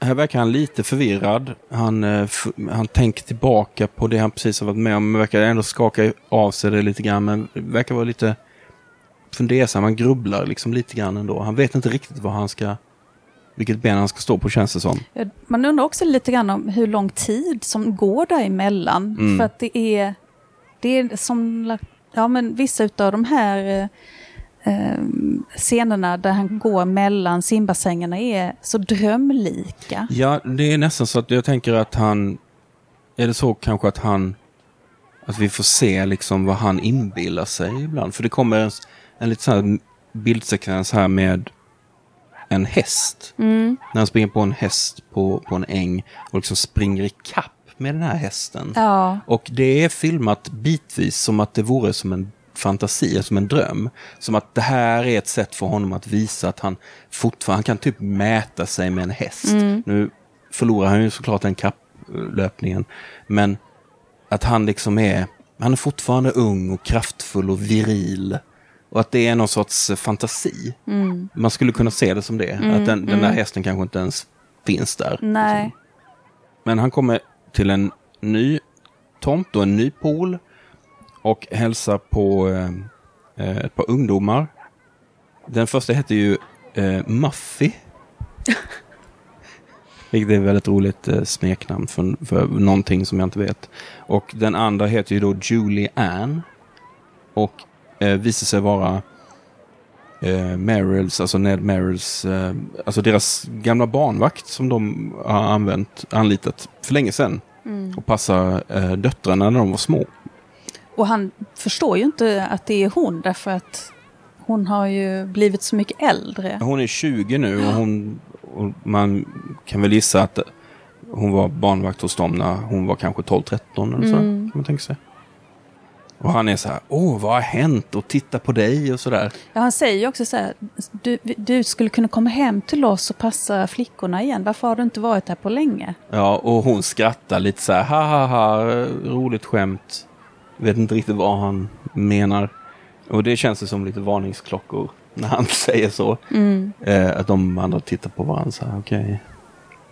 Här verkar han lite förvirrad. Han, eh, han tänker tillbaka på det han precis har varit med om. Men verkar ändå skaka av sig det lite grann. Men verkar vara lite fundersam. Han grubblar liksom lite grann ändå. Han vet inte riktigt vad han ska... Vilket ben han ska stå på känns det som. Man undrar också lite grann om hur lång tid som går däremellan. Mm. För att det är, det är som, ja men vissa av de här eh, eh, scenerna där han går mellan simbassängerna är så drömlika. Ja, det är nästan så att jag tänker att han... Är det så kanske att han... Att vi får se liksom vad han inbillar sig ibland. För det kommer en, en lite sån här bildsekvens här med en häst. Mm. När han springer på en häst på, på en äng och liksom springer i kapp med den här hästen. Ja, Och det är filmat bitvis som att det vore som en fantasi, som en dröm. Som att det här är ett sätt för honom att visa att han fortfarande han kan typ mäta sig med en häst. Nu förlorar han ju såklart den kapplöpningen. Men att han liksom är, han är fortfarande ung och kraftfull och viril. Och att det är någon sorts fantasi. Man skulle kunna se det som det. att den, den där hästen kanske inte ens finns där. nej. Men han kommer till en ny tomt och en ny pool och hälsar på eh, eh, ett par ungdomar. Den första heter ju eh, Muffy. Vilket är ett väldigt roligt eh, smeknamn för, för någonting som jag inte vet. Och den andra heter ju då Julie Ann. Och eh, visar sig vara eh, Merrills, alltså Ned Merrills, eh, alltså deras gamla barnvakt som de har använt, anlitat för länge sedan. Och passa eh, döttrarna när de var små. Och han förstår ju inte att det är hon därför att hon har ju blivit så mycket äldre. Hon är 20 nu och, hon, och man kan väl gissa att hon var barnvakt hos dem när hon var kanske 12-13 eller så. Kan man tänka sig. Och han är så här, åh vad har hänt? Och titta på dig och sådär. Ja, han säger ju också så här, du, du skulle kunna komma hem till oss och passa flickorna igen. Varför har du inte varit här på länge? Ja, och hon skrattar lite så här, ha ha ha, roligt skämt. Vet inte riktigt vad han menar. Och det känns det som lite varningsklockor när han säger så. Eh, att de andra tittar på varandra så här, okej.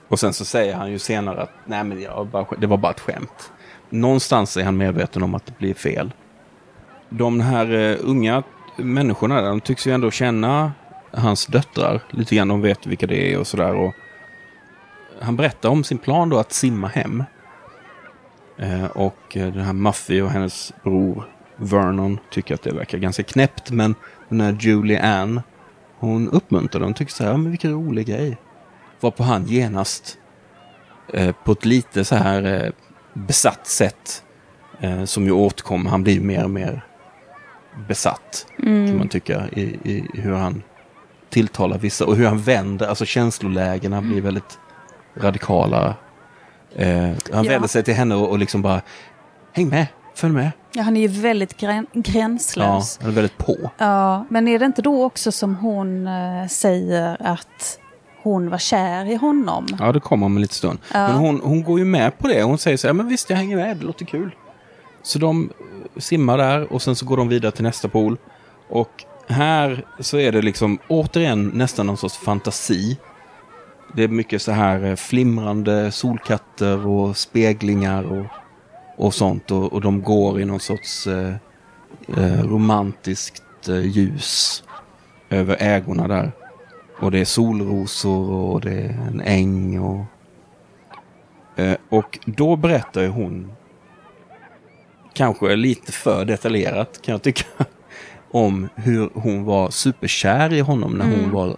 Och sen så säger han ju senare att nej men jag bara, det var bara ett skämt. Någonstans är han medveten om att det blir fel. De här eh, unga människorna de tycks ju ändå känna hans döttrar lite grann. De vet vilka det är och sådär. Och han berättar om sin plan då att simma hem. Eh, och eh, den här Muffy och hennes bror Vernon tycker att det verkar ganska knäppt. Men den här Julie Ann, hon uppmuntrar dem. Tycker så här, ja, men vilken rolig grej. Varpå han genast eh, på ett lite så här eh, besatt sätt eh, som ju återkommer. Han blir mer och mer besatt kan man tycka i, i hur han tilltalar vissa och hur han vänder, alltså känslolägena blir väldigt radikala. Eh, han Ja. vänder sig till henne och, och liksom bara häng med, följ med. Ja, han är ju väldigt grän, Ja, gränslös. han är väldigt på. Ja, men är det inte då också som hon eh, säger att hon var kär i honom? Ja, det kommer om en liten stund. Ja. Men hon, hon går ju med på det. Hon säger så här, men visst jag hänger med, det låter kul. Så de eh, simmar där och sen så går de vidare till nästa pool. Och här så är det liksom återigen nästan någon sorts fantasi. Det är mycket så här eh, flimrande solkatter och speglingar och, och sånt. Och, och de går i någon sorts eh, eh, romantiskt ljus över ägorna där. Och det är solrosor och det är en äng. Och, eh, och då berättar ju hon, kanske lite för detaljerat kan jag tycka, om hur hon var superkär i honom när hon var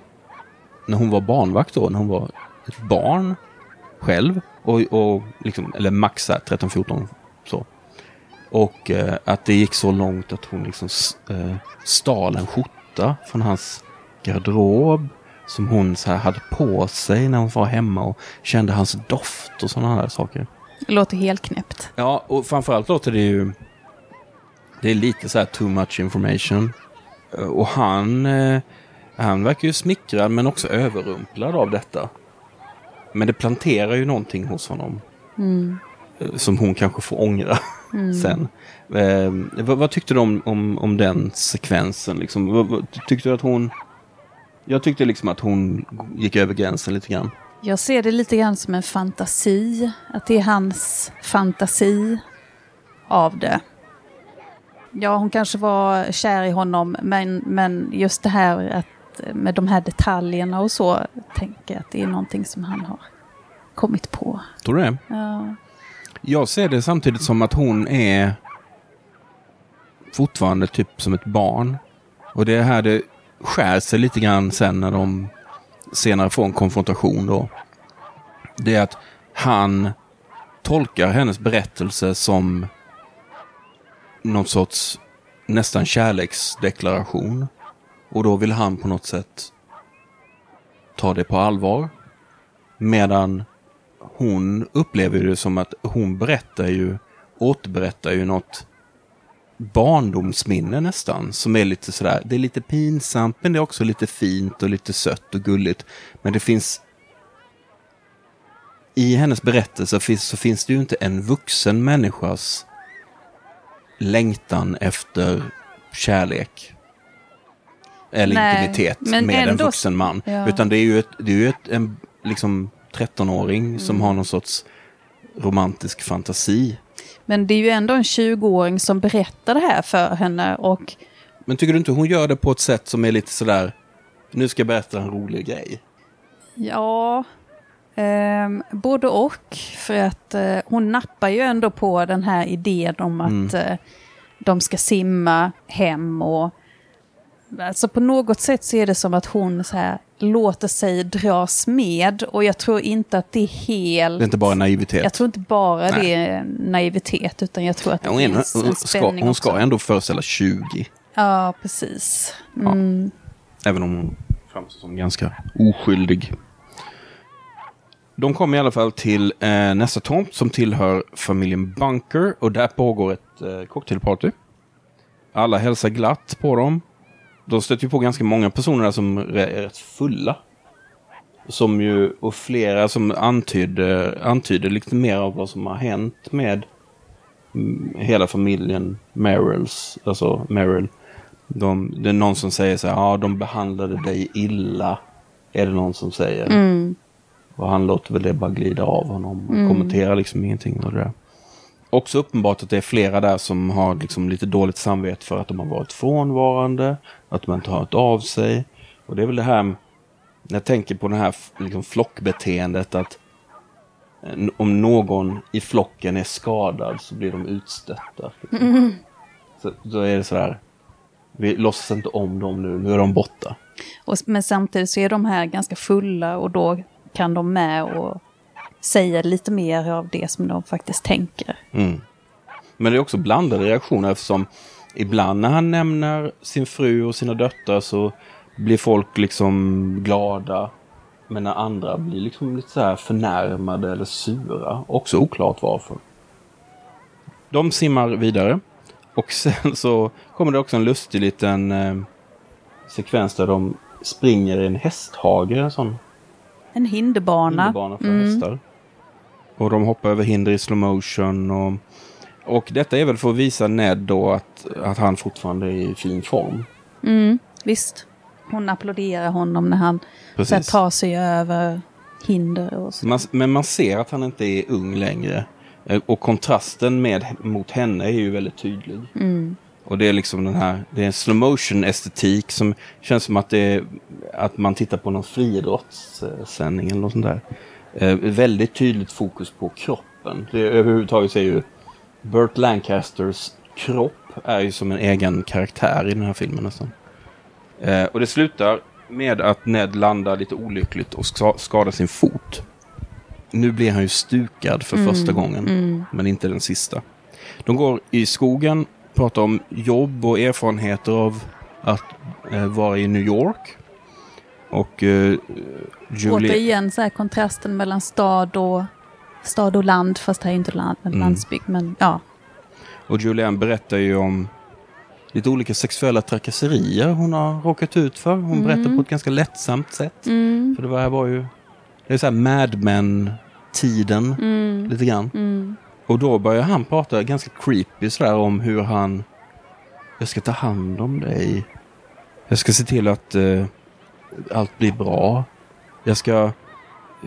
när hon var barnvakt då, när hon var ett barn själv. Och, och liksom, eller max 13-14 så. Och eh, att det gick så långt att hon liksom eh, stal en skjorta från hans garderob som hon så hade på sig när hon var hemma och kände hans doft och sådana här saker. Det låter helt knäppt. Ja, och framförallt låter det ju... Det är lite så här too much information. Eh, Och han, eh, han verkar ju smickrad men också överrumplad av detta. Men det planterar ju någonting hos honom. Eh, Som hon kanske får ångra sen. Eh, vad, vad tyckte du om, om, om den sekvensen? Liksom? Vad, vad, tyckte du att hon... Jag tyckte liksom att hon gick över gränsen lite grann. Jag ser det lite grann som en fantasi. Att det är hans fantasi av det. Ja, hon kanske var kär i honom, men, men just det här att med de här detaljerna och så, tänker jag att det är någonting som han har kommit på. Tror du det? Ja, Jag ser det samtidigt som att hon är fortfarande typ som ett barn. Och det är här det skär sig lite grann sen när de senare får en konfrontation då. Det är att han tolkar hennes berättelse som någon sorts nästan kärleksdeklaration. Och då vill han på något sätt ta det på allvar. Medan hon upplever det som att hon berättar ju, återberättar ju något barndomsminne nästan. Som är lite sådär, det är lite pinsamt men det är också lite fint och lite sött och gulligt. Men det finns i hennes berättelse finns, så finns det ju inte en vuxen människas längtan efter kärlek. Eller Nej, intimitet med en ändå- vuxen man. Ja. Utan det är ju, ett, det är ju ett, en liksom 13-åring Mm. som har någon sorts romantisk fantasi. Men det är ju ändå en 20-åring som berättar det här för henne och Men tycker du inte hon gör det på ett sätt som är lite sådär, nu ska jag berätta en rolig grej? Ja, ehm, både och. För att eh, hon nappar ju ändå på den här idén om att eh, de ska simma hem och Alltså på något sätt så är det som att hon så här låter sig dras med och jag tror inte att det är helt... Det är inte bara naivitet. Jag tror inte bara Nej. det är naivitet utan jag tror att det hon, finns en hon, ska, spänning hon ska också. ändå föreställa 20. Ja, precis. Mm. Även om hon framstår som ganska oskyldig. De kommer i alla fall till eh, nästa tomt som tillhör familjen Bunker och där pågår ett eh, cocktailparty. Alla hälsar glatt på dem. De stöter ju på ganska många personer där som är rätt fulla. Som ju, och flera som antyder, antyder lite mer av vad som har hänt med mm, hela familjen Merrills, alltså Merrill. De, det är någon som säger så här, ja de behandlade dig illa. Är det någon som säger. Mm. Och han låter väl det bara glida av honom. Han kommenterar liksom ingenting av det där. Också uppenbart att det är flera där som har liksom lite dåligt samvete för att de har varit frånvarande. Att de inte har hört av sig. Och det är väl det här, när jag tänker på det här liksom flockbeteendet att eh, om någon i flocken är skadad så blir de utstötta. Liksom. Så, då är det sådär, vi låtsas inte om dem nu, nu är de borta. Och, men samtidigt så är de här ganska fulla och då kan de med och säga lite mer av det som de faktiskt tänker. Mm. Men det är också blandade reaktioner eftersom ibland när han nämner sin fru och sina döttrar så blir folk liksom glada. Men när andra blir liksom lite så här förnärmade eller sura. Också oklart varför. De simmar vidare. Och sen så kommer det också en lustig liten eh, sekvens där de springer i en hästhage. En sån En hinderbana. hinderbana för hästar. Och de hoppar över hinder i slow motion. Och, och detta är väl för att visa Ned då att, att han fortfarande är i fin form. Mm, visst. Hon applåderar honom när han så här, tar sig över hinder och så. Man, men man ser att han inte är ung längre. Eh, Och kontrasten med, mot henne är ju väldigt tydlig. Och det är liksom den här, det är en slow motion estetik som känns som att det är, att man tittar på någon friidrottssändning eller något sånt där. Eh, väldigt tydligt fokus på kroppen. Det överhuvudtaget är ju Burt Lancasters kropp är ju som en egen karaktär i den här filmen nästan. Eh, och det slutar med att Ned landar lite olyckligt och ska, skadar sin fot. Nu blir han ju stukad för första gången, men inte den sista. De går i skogen, pratar om jobb och erfarenheter av att eh, vara i New York. Och eh, Julie... Återigen så här kontrasten mellan stad och, stad och land, fast här är inte land, men Mm. landsbygd. Men ja, Och Julianne berättar ju om lite olika sexuella trakasserier hon har råkat ut för. Hon berättar på ett ganska lättsamt sätt. För det här var ju, det är så här Mad Men-tiden, lite grann. Och då börjar han prata ganska creepy sådär om hur han, jag ska ta hand om dig. Jag ska se till att eh, allt blir bra. Jag ska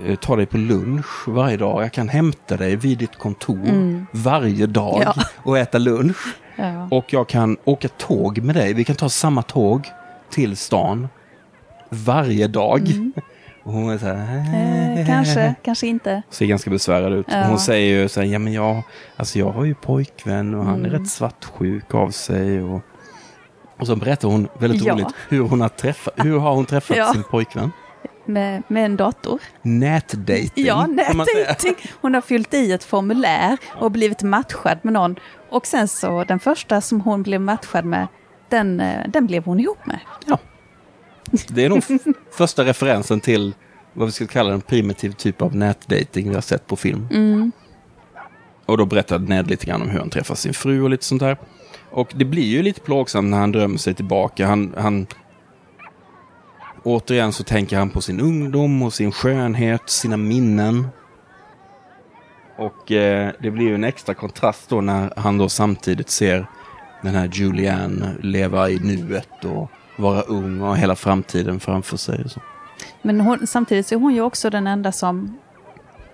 eh, ta dig på lunch varje dag. Jag kan hämta dig vid ditt kontor varje dag Ja. och äta lunch. ja. Och jag kan åka tåg med dig. Vi kan ta samma tåg till stan varje dag. Och hon är så här, Eh, kanske, kanske inte. ser ganska besvärad ut. Ja. Hon säger ju så här, ja men jag, alltså jag har ju pojkvän och han är Mm. rätt svartsjuk av sig. Och, och så berättar hon väldigt Ja. roligt hur hon har träffat, hur har hon träffat Ja. sin pojkvän? Med, med en dator. Nätdating. Ja, nätdating. Hon har fyllt i ett formulär och blivit matchad med någon. Och sen så den första som hon blev matchad med, den, eh, den blev hon ihop med. Ja. Det är nog första referensen till vad vi ska kalla en primitiv typ av nätdating vi har sett på film. Och då berättade Ned lite grann om hur han träffar sin fru och lite sånt där. Och det blir ju lite plågsamt när han drömmer sig tillbaka. Han, han... Återigen så tänker han på sin ungdom och sin skönhet, sina minnen. Och eh, det blir ju en extra kontrast då när han då samtidigt ser den här Julianne leva i nuet och vara ung och ha hela framtiden framför sig. Och så. Men hon, samtidigt så är hon ju också den enda som,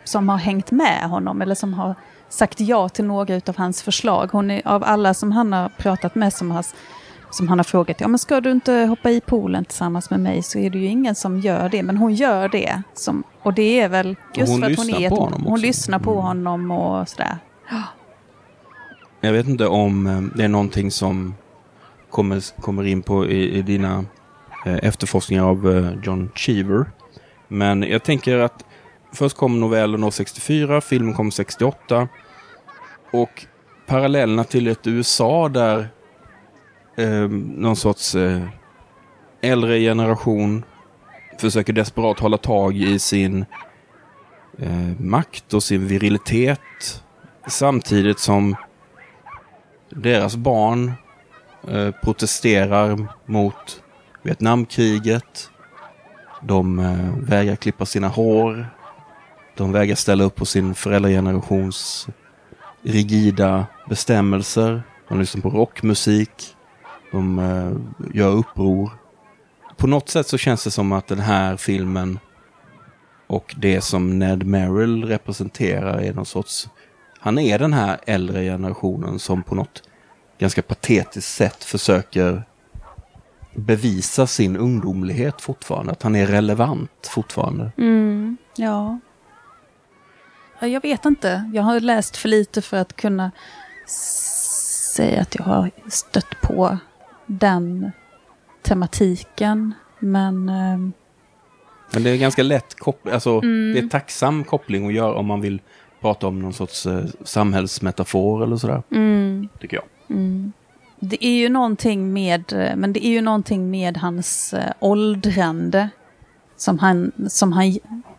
som har hängt med honom eller som har sagt ja till några av hans förslag. Hon är av alla som han har pratat med som, har, som han har frågat, ja men ska du inte hoppa i poolen tillsammans med mig så är det ju ingen som gör det. Men hon gör det. Som, och det är väl just hon för att hon är ett, honom Hon också. lyssnar på Mm. honom och sådär. Jag vet inte om eh, det är någonting som kommer, kommer in på i, i dina eh, efterforskningar av eh, John Cheever. Men jag tänker att först kom novellen år 64, filmen kom 68. Och parallellerna till ett USA där eh, någon sorts eh, äldre generation försöker desperat hålla tag i sin eh, makt och sin virilitet. Samtidigt som deras barn eh, protesterar mot Vietnamkriget. De eh, vägrar klippa sina hår. De vägrar ställa upp på sin föräldragenerations rigida bestämmelser. De lyssnar på rockmusik. De eh, gör uppror. På något sätt så känns det som att den här filmen och det som Ned Merrill representerar är någon sorts han är den här äldre generationen som på något ganska patetiskt sätt försöker bevisa sin ungdomlighet fortfarande. Att han är relevant fortfarande. Mm, ja. Ja, Jag vet inte. Jag har läst för lite för att kunna säga att jag har stött på den tematiken. Men ehm, Men det är ganska lätt koppling, alltså Mm. det är tacksam koppling att göra om man vill prata om någon sorts eh, samhällsmetafor eller sådär. mm, Tycker jag. det är ju någonting med, eh, men det är ju någonting med hans eh, åldrande. Som han, som han,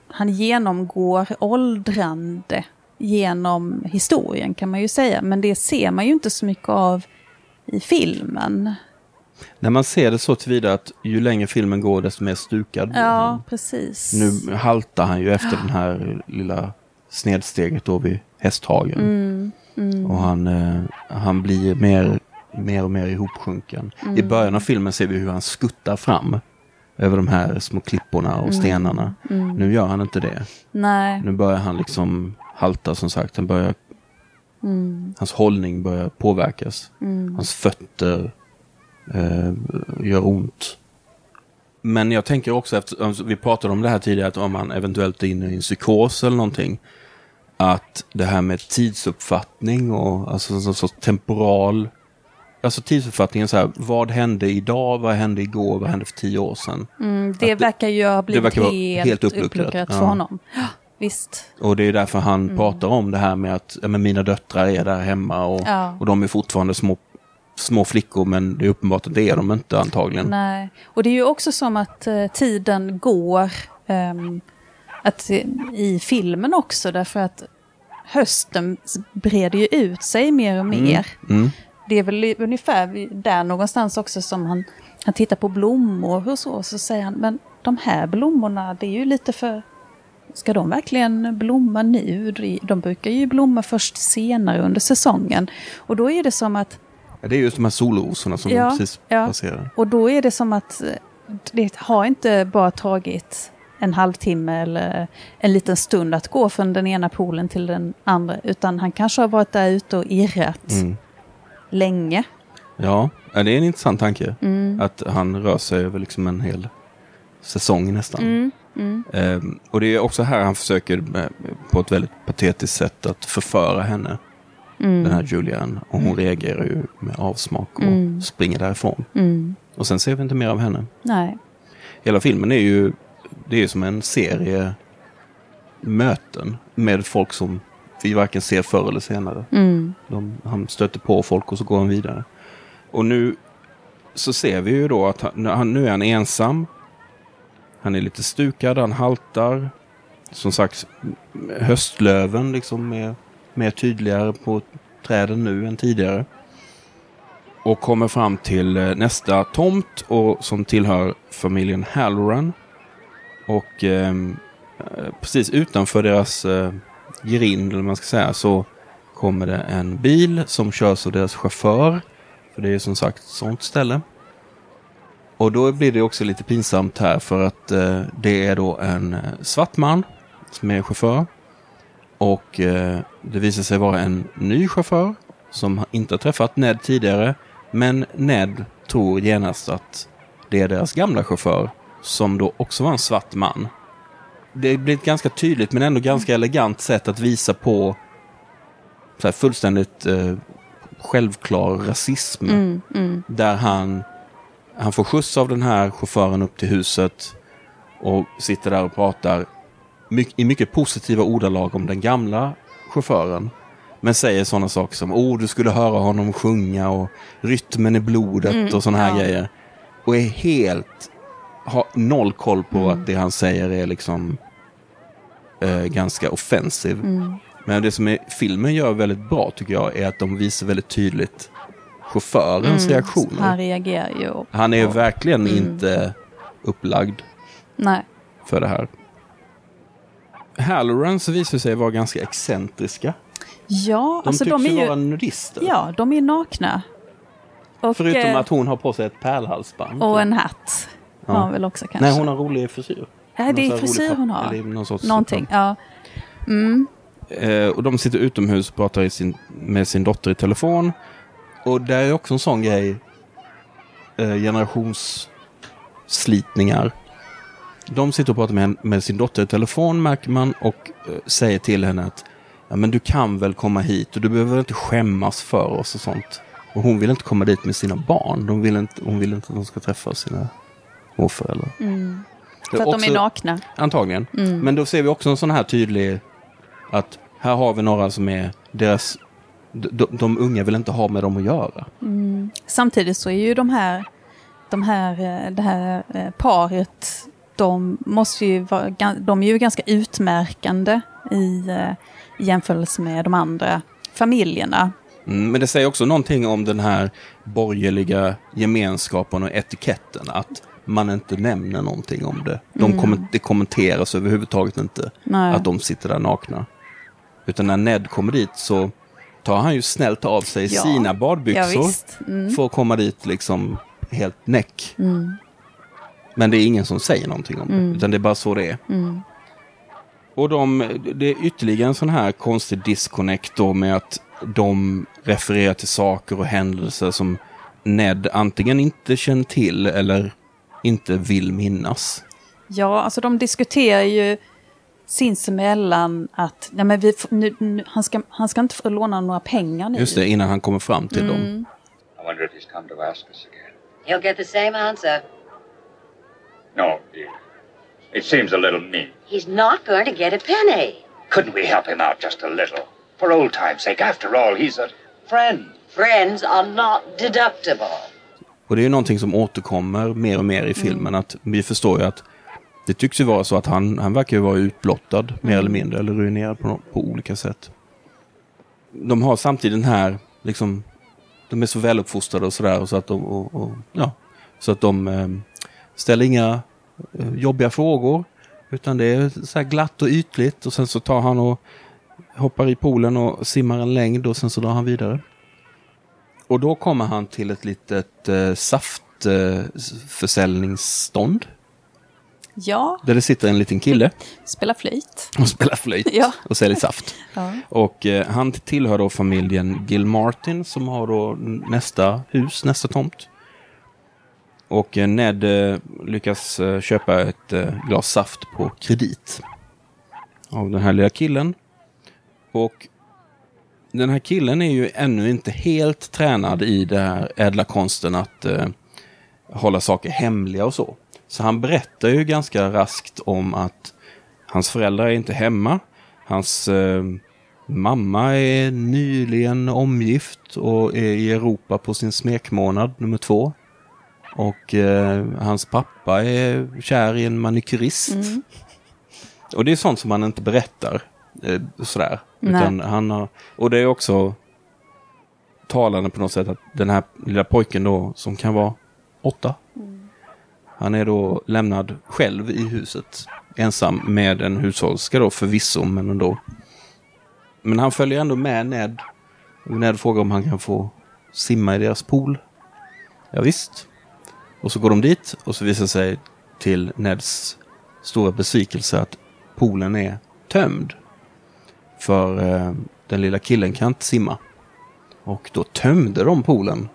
han genomgår åldrande genom historien kan man ju säga. Men det ser man ju inte så mycket av i filmen. När man ser det så tillvida att ju längre filmen går desto mer stukad blir Ja, han. precis. Nu haltar han ju efter den här lilla snedsteget då vid hästhagen. Mm, mm, Och han, eh, han blir mer, mer och mer ihopsjunken. Mm. I början av filmen ser vi hur han skuttar fram över de här små klipporna och stenarna. mm. Nu gör han inte det. Nej. Nu börjar han liksom halta som sagt. Han börjar, Mm, hans hållning börjar påverkas. mm, Hans fötter eh, gör ont. Men jag tänker också, efter, vi pratade om det här tidigare, att om han eventuellt är inne i en psykos eller någonting. Att det här med tidsuppfattning och alltså en sorts temporal. Alltså tidsuppfattningen så här, vad hände idag, vad hände igår, vad hände för tio år sedan? mm, det Att verkar ju ha blivit helt, helt uppluckrat. för Ja. honom. Visst. Och det är därför han pratar om det här med att men mina döttrar är där hemma och, Ja. och de är fortfarande små, små flickor men det är uppenbart att det är de inte antagligen. Nej. Och det är ju också som att eh, tiden går ehm, att, eh, i filmen också därför att hösten breder ju ut sig mer och mer. Mm. Det är väl ungefär där någonstans också som han, han tittar på blommor och så, så säger han, men de här blommorna, det är ju lite för... Ska de verkligen blomma nu? De- brukar ju blomma först senare under säsongen. Och då är det som att Ja, det är just de här solrosorna som Ja, precis ja. passerar. Och då är det som att eh, det har inte bara tagit en halvtimme eller en liten stund att gå från den ena poolen till den andra. Utan han kanske har varit där ute och irrat Mm. Länge. Ja, det är en intressant tanke. Mm. Att han rör sig över liksom en hel säsong nästan. Mm. Mm. Ehm, och det är också här han försöker med, på ett väldigt patetiskt sätt att förföra henne. Mm. Den här Julian. Och hon reagerar ju med avsmak och Mm. springer därifrån. Mm. Och sen ser vi inte mer av henne. Nej. Hela filmen är ju det är som en serie möten med folk som vi varken ser förr eller senare. Mm. De, han stöter på folk och så går han vidare. Och nu så ser vi ju då att han, nu är han ensam. Han är lite stukad, han haltar. Som sagt, höstlöven liksom är mer tydligare på träden nu än tidigare. Och kommer fram till eh, nästa tomt och, som tillhör familjen Halloran. Och ehm, eh, precis utanför deras eh, grind, eller vad man ska säga, så kommer det en bil som körs av deras chaufför. För det är som sagt ett sånt ställe. Och då blir det också lite pinsamt här för att eh, det är då en eh, svart man som är chaufför. Och eh, det visar sig vara en ny chaufför som inte har träffat Ned tidigare. Men Ned tror genast att det är deras gamla chaufför som då också var en svart man. Det blir ett ganska tydligt men ändå ganska elegant sätt att visa på så här fullständigt eh, självklar rasism. Mm. Mm. Där han, han får skjuts av den här chauffören upp till huset och sitter där och pratar my- i mycket positiva ordalag om den gamla chauffören. Men säger sådana saker som oh du skulle höra honom sjunga och rytmen i blodet Mm, och sådana här ja. grejer. Och är helt, har noll koll på Mm. att det han säger är liksom eh, ganska offensiv. Mm. Men det som är, filmen gör väldigt bra tycker jag är att de visar väldigt tydligt chaufförens Mm. reaktioner. Han reagerar ju. Han är Ja. verkligen Mm. inte upplagd Nej. för det här. Hallorans visar sig vara ganska excentriska. Ja, De alltså tycks de är ju ju... vara nudister. Ja, de är nakna. Och, Förutom eh, att hon har på sig ett pärlhalsband. och en hatt. Ja. Har hon väl också kanske. Nej, hon har rolig frisyr. Nej, det är frisyr hon har. Eller någon sorts Någonting, ja. Mm. Eh, och de sitter utomhus och pratar i sin, med sin dotter i telefon. Och där är också en sån grej. Eh, generationsslitningar. De sitter och pratar med, med sin dotter i telefon märker man och eh, säger till henne att ja, men du kan väl komma hit och du behöver inte skämmas för oss och sånt. Och hon vill inte komma dit med sina barn. De vill inte, hon vill inte att de ska träffa sina morföräldrar. Mm. För att de också- är nakna. Antagligen. Men då ser vi också en sån här tydlig att här har vi några som är deras de, de unga vill inte ha med dem att göra. Samtidigt så är ju de här, de här, eh, det här eh, paret, de, måste ju vara, de är ju ganska utmärkande i, eh, i jämförelse med de andra familjerna. Mm, men det säger också någonting om den här borgerliga gemenskapen och etiketten. Att man inte nämner någonting om det. De kommer, det kommenteras överhuvudtaget inte Nej. att de sitter där nakna. Utan när Ned kommer dit så tar han ju snällt av sig Ja. sina badbyxor. Mm. för att komma dit liksom helt näck. Men det är ingen som säger någonting om det, utan det är bara så det är. Och de, det är ytterligare en sån här konstig disconnect då med att de refererar till saker och händelser som Ned antingen inte känner till eller inte vill minnas. Ja, alltså de diskuterar ju sinsemellan att nej men vi, nu, nu, han, ska, han ska inte få låna några pengar nu. Just det, innan han kommer fram till dem. I wonder if he's come to ask us again. He'll get the same answer. No, dear. It seems a little mean. He's not going to get a penny. Couldn't we help him out just a little? For old time's sake, after all, he's a friend. Friends are not deductible. Och det är ju någonting som återkommer mer och mer i filmen. Att vi förstår ju att det tycks ju vara så att han, han verkar ju vara utblottad mer eller mindre. Eller ruinerad på, på olika sätt. De har samtidigt den här, liksom, de är så väluppfostrade och sådär. Så att de, och, och, ja, så att de eh, ställer inga eh, jobbiga frågor. Utan det är så här glatt och ytligt. Och sen så tar han och hoppar i poolen och simmar en längd och sen så drar han vidare. Och då kommer han till ett litet eh, saftförsäljningsstånd. Ja, Där det sitter en liten kille spela flöjt. och spelar flöjt Ja. och säljer saft. Ja. Och eh, han tillhör då familjen Gil Martin som har då nästa hus, nästa tomt. Och eh, Ned eh, lyckas eh, köpa ett eh, glas saft på kredit. Av den här lilla killen. Och den här killen är ju ännu inte helt tränad i den här ädla konsten att eh, hålla saker hemliga och så. Så han berättar ju ganska raskt om att hans föräldrar är inte hemma. Hans eh, mamma är nyligen omgift och är i Europa på sin smekmånad nummer två. Och eh, hans pappa är kär i en manikyrist. Och det är sånt som han inte berättar. Eh, sådär. Utan han har, och det är också talande på något sätt att den här lilla pojken då som kan vara åtta. Han är då lämnad själv i huset. Ensam med en hushållska då förvisso, men ändå. Men han följer ändå med Ned. Och Ned frågar om han kan få simma i deras pool. Ja, visst. Och så går de dit och så visar det sig till Neds stora besvikelse att poolen är tömd. För eh, den lilla killen kan inte simma. Och då tömde de poolen.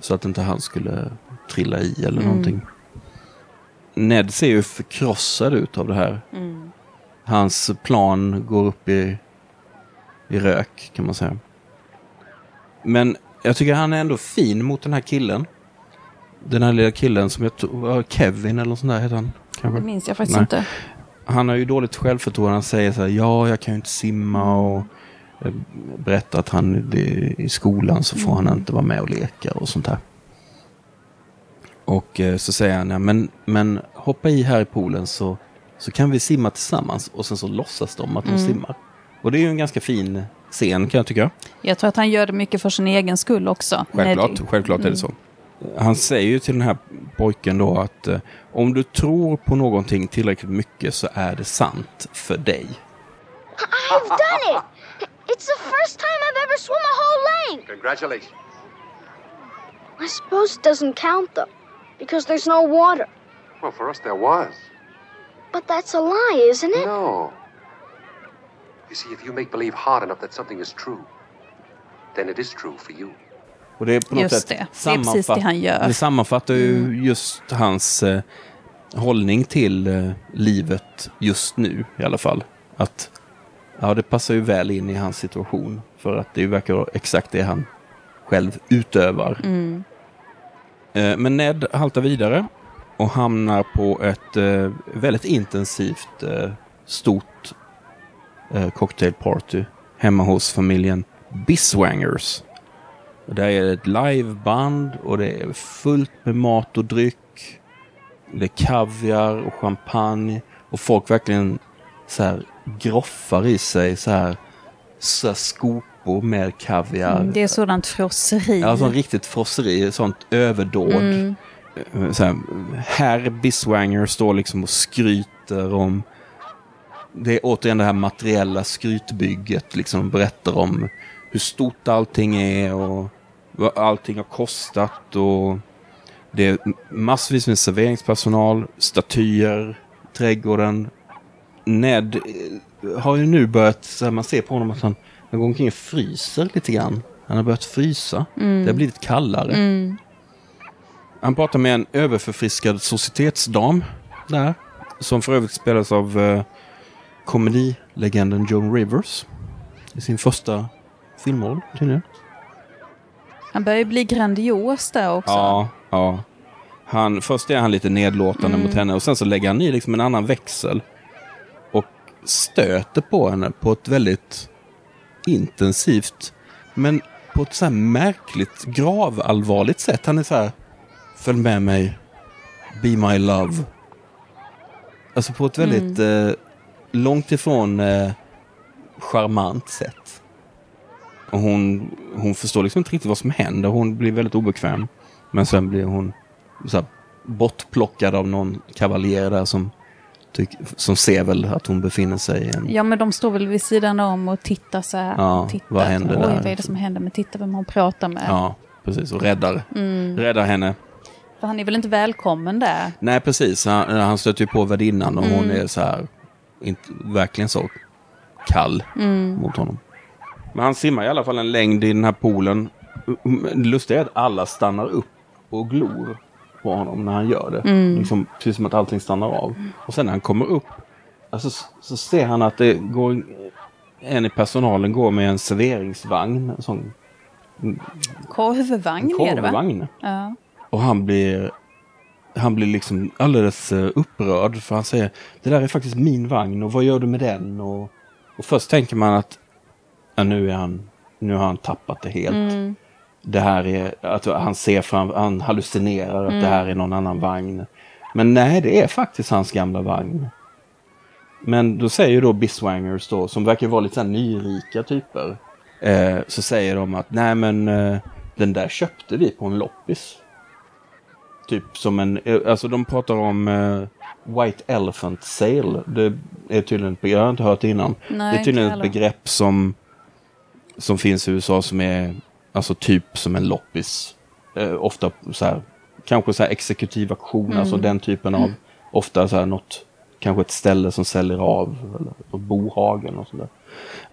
Så att inte han skulle trilla i eller någonting. Ned ser ju förkrossad ut av det här. Hans plan går upp i, i rök kan man säga. Men jag tycker han är ändå fin mot den här killen. Den här lilla killen som jag tror var Kevin eller något sånt där heter han. Det Kanske. minns jag faktiskt Nej. inte. Han har ju dåligt självförtroende. Han säger så här, ja jag kan ju inte simma och eh, berättar att han det, i skolan så får han inte vara med och leka och sånt här. Och eh, så säger han, ja, men, men hoppa i här i poolen så, så kan vi simma tillsammans. Och sen så låtsas de att de simmar. Och det är ju en ganska fin scen kan jag tycka. Jag tror att han gör det mycket för sin egen skull också. Självklart, självklart är det så. Han säger ju till den här pojken då att eh, om du tror på någonting tillräckligt mycket så är det sant för dig. I've done it! It's the first time I've ever swum a whole length! Congratulations. I suppose it doesn't count though, because there's no water. Well, for us there was. But that's a lie, isn't it? No. You see, if you make believe hard enough that something is true, then it is true for you. Och det är på något Just sätt det. Det är det han gör. Mm. Det sammanfattar ju just hans eh, hållning till eh, livet just nu i alla fall. Att ja, det passar ju väl in i hans situation. För att det verkar vara exakt det han själv utövar. Eh, men Ned haltar vidare och hamnar på ett eh, väldigt intensivt eh, stort eh, cocktailparty hemma hos familjen Biswangers. Och där är det ett liveband och det är fullt med mat och dryck. Det är kaviar och champagne och folk verkligen så här groffar i sig så här, så här skopor med kaviar. Mm, Det är sådant frosseri. Ja, sånt riktigt frosseri, sånt överdåd. Mm. Eh, Så här, herr Biswanger står liksom och skryter om... Det är återigen det här materiella skrytbygget, liksom berättar om hur stort allting är och vad allting har kostat. och Det är massvis med serveringspersonal, statyer, trädgården. Ned eh, har ju nu börjat, så här, man ser på honom att han, han går omkring och fryser lite grann. Han har börjat frysa. Det har blivit kallare. Han pratar med en överförfriskad societetsdam där. Som för övrigt spelas av eh, komedilegenden Joan Rivers. I sin första filmroll tydligen. Han börjar ju bli grandios där också. Ja, ja. Han, först är han lite nedlåtande mot henne och sen så lägger han i liksom en annan växel. Och stöter på henne på ett väldigt intensivt, men på ett så här märkligt gravallvarligt sätt. Han är så här, följ med mig, be my love. Alltså på ett väldigt eh, långt ifrån eh, charmant sätt. Och hon, hon förstår liksom inte riktigt vad som händer. Hon blir väldigt obekväm. Men sen blir hon så här, bortplockad av någon kavaljer där som, som ser väl att hon befinner sig i en... Ja, men de står väl vid sidan om och tittar så här. Ja, tittar. vad händer Oj, där? vad är det som händer? Men titta vem hon pratar med. Ja, precis. Och räddar, räddar henne. För han är väl inte välkommen där? Nej, precis. Han, han stöter ju på värdinnan och hon är så här, inte, verkligen så kall mot honom. Men han simmar i alla fall en längd i den här poolen. Det lustiga är att alla stannar upp och glor på honom när han gör det. Liksom, precis som att allting stannar av. Och sen när han kommer upp alltså, så- ser han att det går en i personalen går med en serveringsvagn. En sån Korvvagn en är det va? korvvagn. Ja. Och han blir, han blir liksom alldeles eh, upprörd för han säger det där är faktiskt min vagn och vad gör du med den? Och, och först tänker man att ja, nu, är han, nu har han tappat det helt. Det här är, att han ser fram, han hallucinerar att det här är någon annan vagn. Men nej, det är faktiskt hans gamla vagn. Men då säger ju då Biswangers då, som verkar vara lite så här nyrika typer. Eh, så säger de att nej men eh, den där köpte vi på en loppis. Typ som en, eh, alltså de pratar om eh, White Elephant Sale. Det är tydligen, ett begrepp- jag har inte hört det innan. Nej, det är tydligen ett begrepp som, som finns i USA som är alltså typ som en loppis. Eh, ofta så här, kanske så här exekutiv auktion, alltså Mm. den typen av, ofta så här något, kanske ett ställe som säljer av, eller något bohagen och sådär.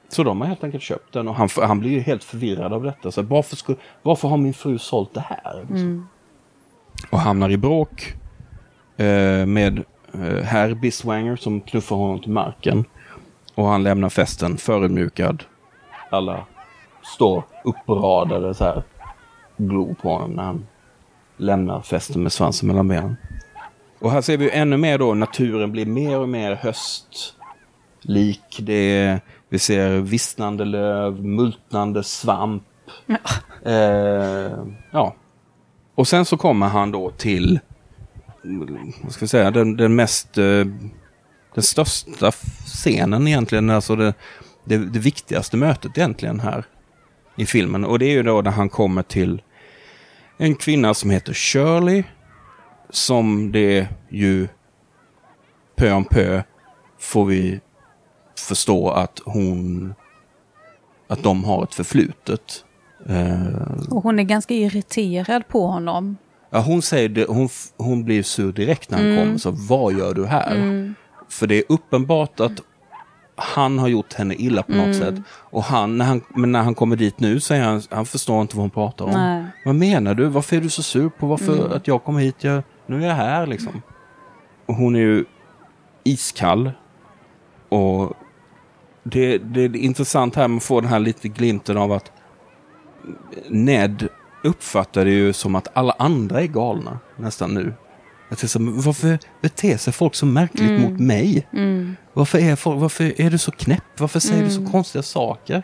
Så de har helt enkelt köpt den och han, han blir ju helt förvirrad av detta. Så varför, skulle, varför har min fru sålt det här? Liksom? Och hamnar i bråk eh, med eh, herr Biswanger som knuffar honom till marken. Och han lämnar festen förödmjukad. Alla står uppradade så här. Glor på honom när han lämnar festen med svansen mellan benen. Och här ser vi ännu mer då naturen blir mer och mer höstlik. Det är, vi ser vissnande löv, multnande svamp. Eh, ja. Och sen så kommer han då till, vad ska vi säga, den, den mest, eh, den största scenen egentligen, alltså det, det, det viktigaste mötet egentligen här i filmen. Och det är ju då när han kommer till en kvinna som heter Shirley, som det ju pö om pö får vi förstå att hon, att de har ett förflutet. Eh, Och hon är ganska irriterad på honom. Ja, hon säger det, hon, hon blir sur direkt när han kommer. Så vad gör du här? För det är uppenbart att han har gjort henne illa på något sätt. Och han, när han, men när han kommer dit nu säger han, han förstår inte vad hon pratar om. Nej. Vad menar du? Varför är du så sur på varför att jag kommer hit? Jag, nu är jag här liksom. hon är ju iskall. Och det, det är intressant här med att få den här lite glimten av att Ned uppfattar det ju som att alla andra är galna nästan nu. Så, men varför beter sig folk så märkligt mot mig? Varför, är folk, varför är du så knäpp? Varför säger du så konstiga saker?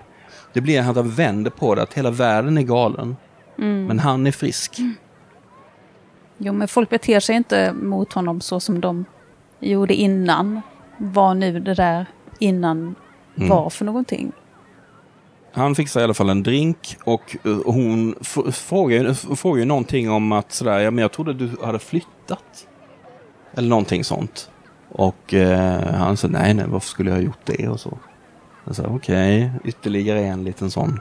Det blir att han vänder på det, att hela världen är galen. Men han är frisk. Jo, men folk beter sig inte mot honom så som de gjorde innan. Vad nu det där innan var för någonting. Han fixar i alla fall en drink och eh, hon frågar, ju- frågar ju någonting om att sådär, ja men jag trodde du hade flyttat. Eller någonting sånt. Och eh, han sa nej, nej, varför skulle jag ha gjort det och så. Jag sa okej, ytterligare en liten sån.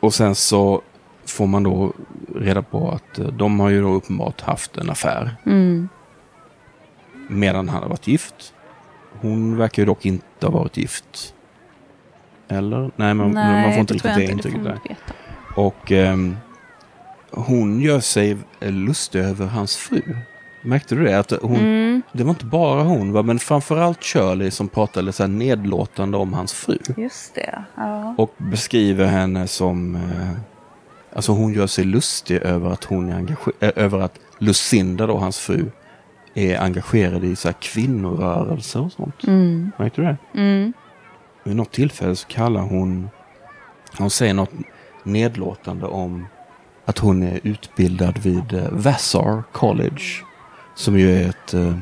Och sen så får man då reda på att eh, de har ju då uppenbart haft en affär. Medan han har varit gift. Hon verkar ju dock inte ha varit gift. Eller? Nej, men man får inte riktigt det får där. man veta. Och ehm, hon gör sig lustig över hans fru. Märkte du det? Att hon, Mm. Det var inte bara hon, va? men framförallt Shirley som pratade så här nedlåtande om hans fru. Just det. Ja. Och beskriver henne som... Eh, alltså hon gör sig lustig över att hon är eh, över att Lucinda då, hans fru, är engagerad i så här kvinnorörelser och sånt. Märkte du det? Mm. Vid något tillfälle så kallar hon... Hon säger något nedlåtande om att hon är utbildad vid eh, Vassar College. Som ju är ett, eh,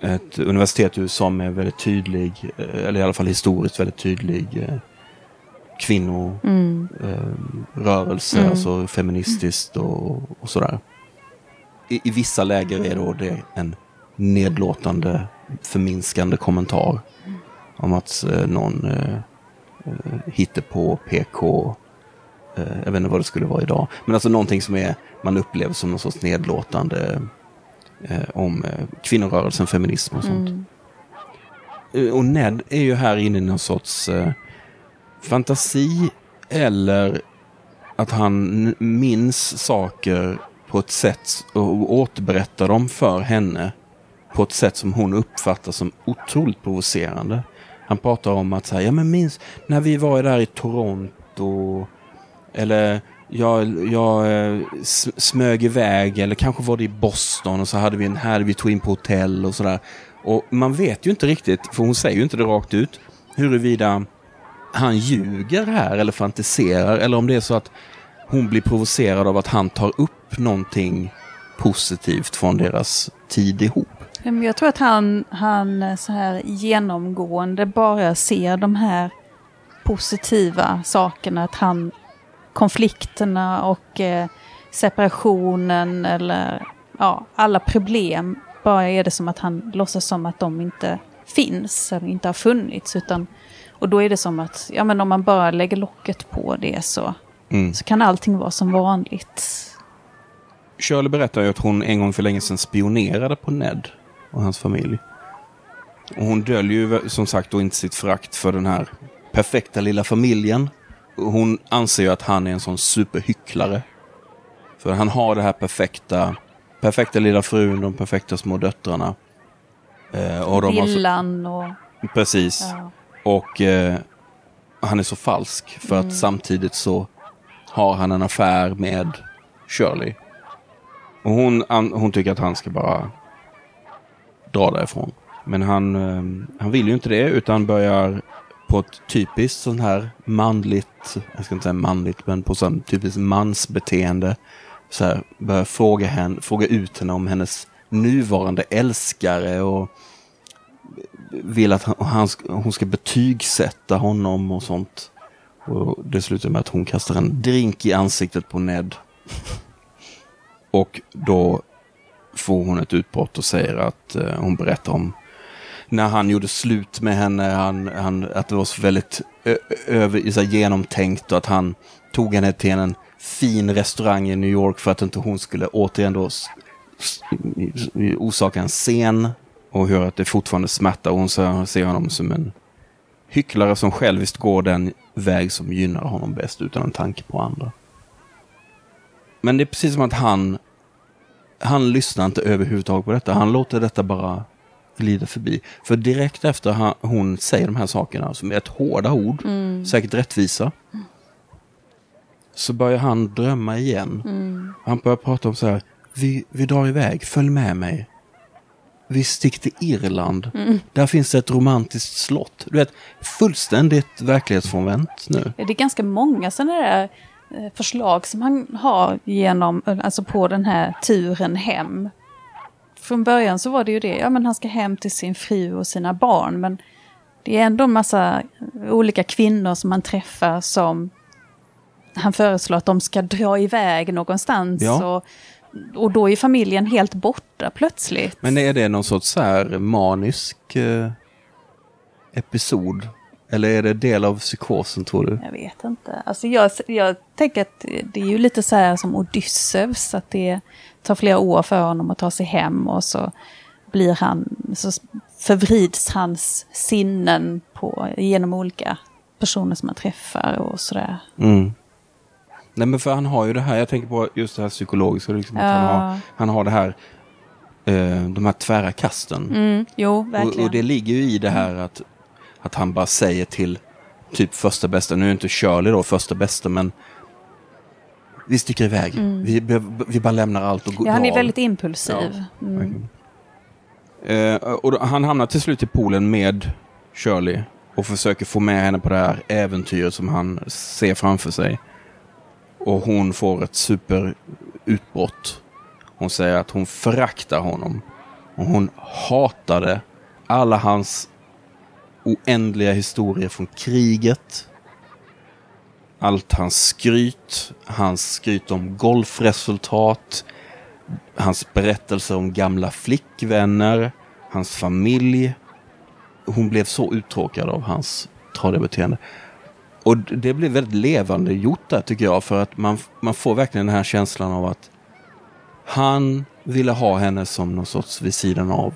ett universitet i USA med väldigt tydlig, eh, eller i alla fall historiskt väldigt tydlig kvinnorörelse, alltså feministiskt och, och sådär. I, I vissa läger är då det en nedlåtande, förminskande kommentar om att eh, någon eh, eh, hittar på PK, jag vet inte vad det skulle vara idag, men alltså någonting som är, man upplever som någon sorts nedlåtande om kvinnorörelsen, feminism och sånt. Eh, Och Ned är ju här inne i någon sorts fantasi eller att han minns saker på ett sätt och återberättar dem för henne på ett sätt som hon uppfattar som otroligt provocerande. Han pratar om att så här, ja men minns när vi var där i Toronto eller jag, jag eh, smög iväg eller kanske var det i Boston och så hade vi en här vi tog in på hotell och sådär. Och man vet ju inte riktigt, för hon säger ju inte det rakt ut, huruvida han ljuger här eller fantiserar eller om det är så att hon blir provocerad av att han tar upp någonting positivt från deras tid ihop. Jag tror att han, han så här genomgående bara ser de här positiva sakerna. Att han, konflikterna och eh, separationen eller ja, alla problem. Bara är det som att han låtsas som att de inte finns eller inte har funnits. Utan, och då är det som att ja, men om man bara lägger locket på det så, Mm. så kan allting vara som vanligt. Shirley berättar ju att hon en gång för länge sedan spionerade på Ned och hans familj. Och hon döljer ju som sagt då inte sitt förakt för den här perfekta lilla familjen. Hon anser ju att han är en sån superhycklare. För han har det här perfekta, perfekta lilla frun, de perfekta små döttrarna. Eh, och de har så, Villan och... precis. Ja. Och eh, han är så falsk för att samtidigt så har han en affär med Shirley. Och hon, hon tycker att han ska bara dra därifrån. Men han, ehm, han vill ju inte det utan börjar på ett typiskt sån här manligt, jag ska inte säga manligt, men på ett typiskt mansbeteende. Så här, börjar fråga, henne, fråga ut henne om hennes nuvarande älskare och vill att han, han, hon ska betygsätta honom och sånt. Och det slutar med att hon kastar en drink i ansiktet på Ned. och då får hon ett utbrott och säger att eh, hon berättar om när han gjorde slut med henne, han, han, att det var så väldigt ö, över, så här, genomtänkt och att han tog henne till en fin restaurang i New York för att inte hon skulle återigen då orsaka en scen och hör att det fortfarande smärtar och hon ser, ser honom som en hycklare som själviskt går den väg som gynnar honom bäst utan en tanke på andra. Men det är precis som att han han lyssnar inte överhuvudtaget på detta. Han låter detta bara glida förbi. För direkt efter han, hon säger de här sakerna, som är ett hårda ord, säkert rättvisa, så börjar han drömma igen. Han börjar prata om så här, vi, vi drar iväg, följ med mig. Vi sticker till Irland. Där finns det ett romantiskt slott. Du vet, fullständigt verklighetsfrånvänt nu. Det är ganska många sådana där förslag som han har genom, alltså på den här turen hem. Från början så var det ju det, ja men han ska hem till sin fru och sina barn, men det är ändå en massa olika kvinnor som han träffar som han föreslår att de ska dra iväg någonstans. Ja. Och, och då är familjen helt borta plötsligt. Men är det någon sorts så här manisk eh, episod? Eller är det del av psykosen tror du? Jag vet inte. Alltså jag, jag tänker att det är ju lite så här som Odysseus, att det tar flera år för honom att ta sig hem och så blir han, så förvrids hans sinnen på, genom olika personer som han träffar och sådär. Mm. Nej men för han har ju det här, jag tänker på just det här psykologiska, liksom, att han, Ja. har, han har det här, eh, de här tvära kasten. Mm, jo, Och, verkligen. och det ligger ju i det här att, att han bara säger till typ första bästa, nu är inte Shirley då första bästa men vi sticker iväg. Vi, vi bara lämnar allt och går Mm. ja, han är väldigt impulsiv. Mm. Verkligen. Eh, och då, han hamnar till slut i poolen med Shirley och försöker få med henne på det här äventyret som han ser framför sig. Och hon får ett superutbrott. Hon säger att hon föraktar honom. Och hon hatade alla hans oändliga historier från kriget. Allt hans skryt, hans skryt om golfresultat, hans berättelser om gamla flickvänner, hans familj. Hon blev så uttråkad av hans tradebeteende. Och det blev väldigt levande gjort där tycker jag för att man, man får verkligen den här känslan av att han ville ha henne som någon sorts vid sidan av.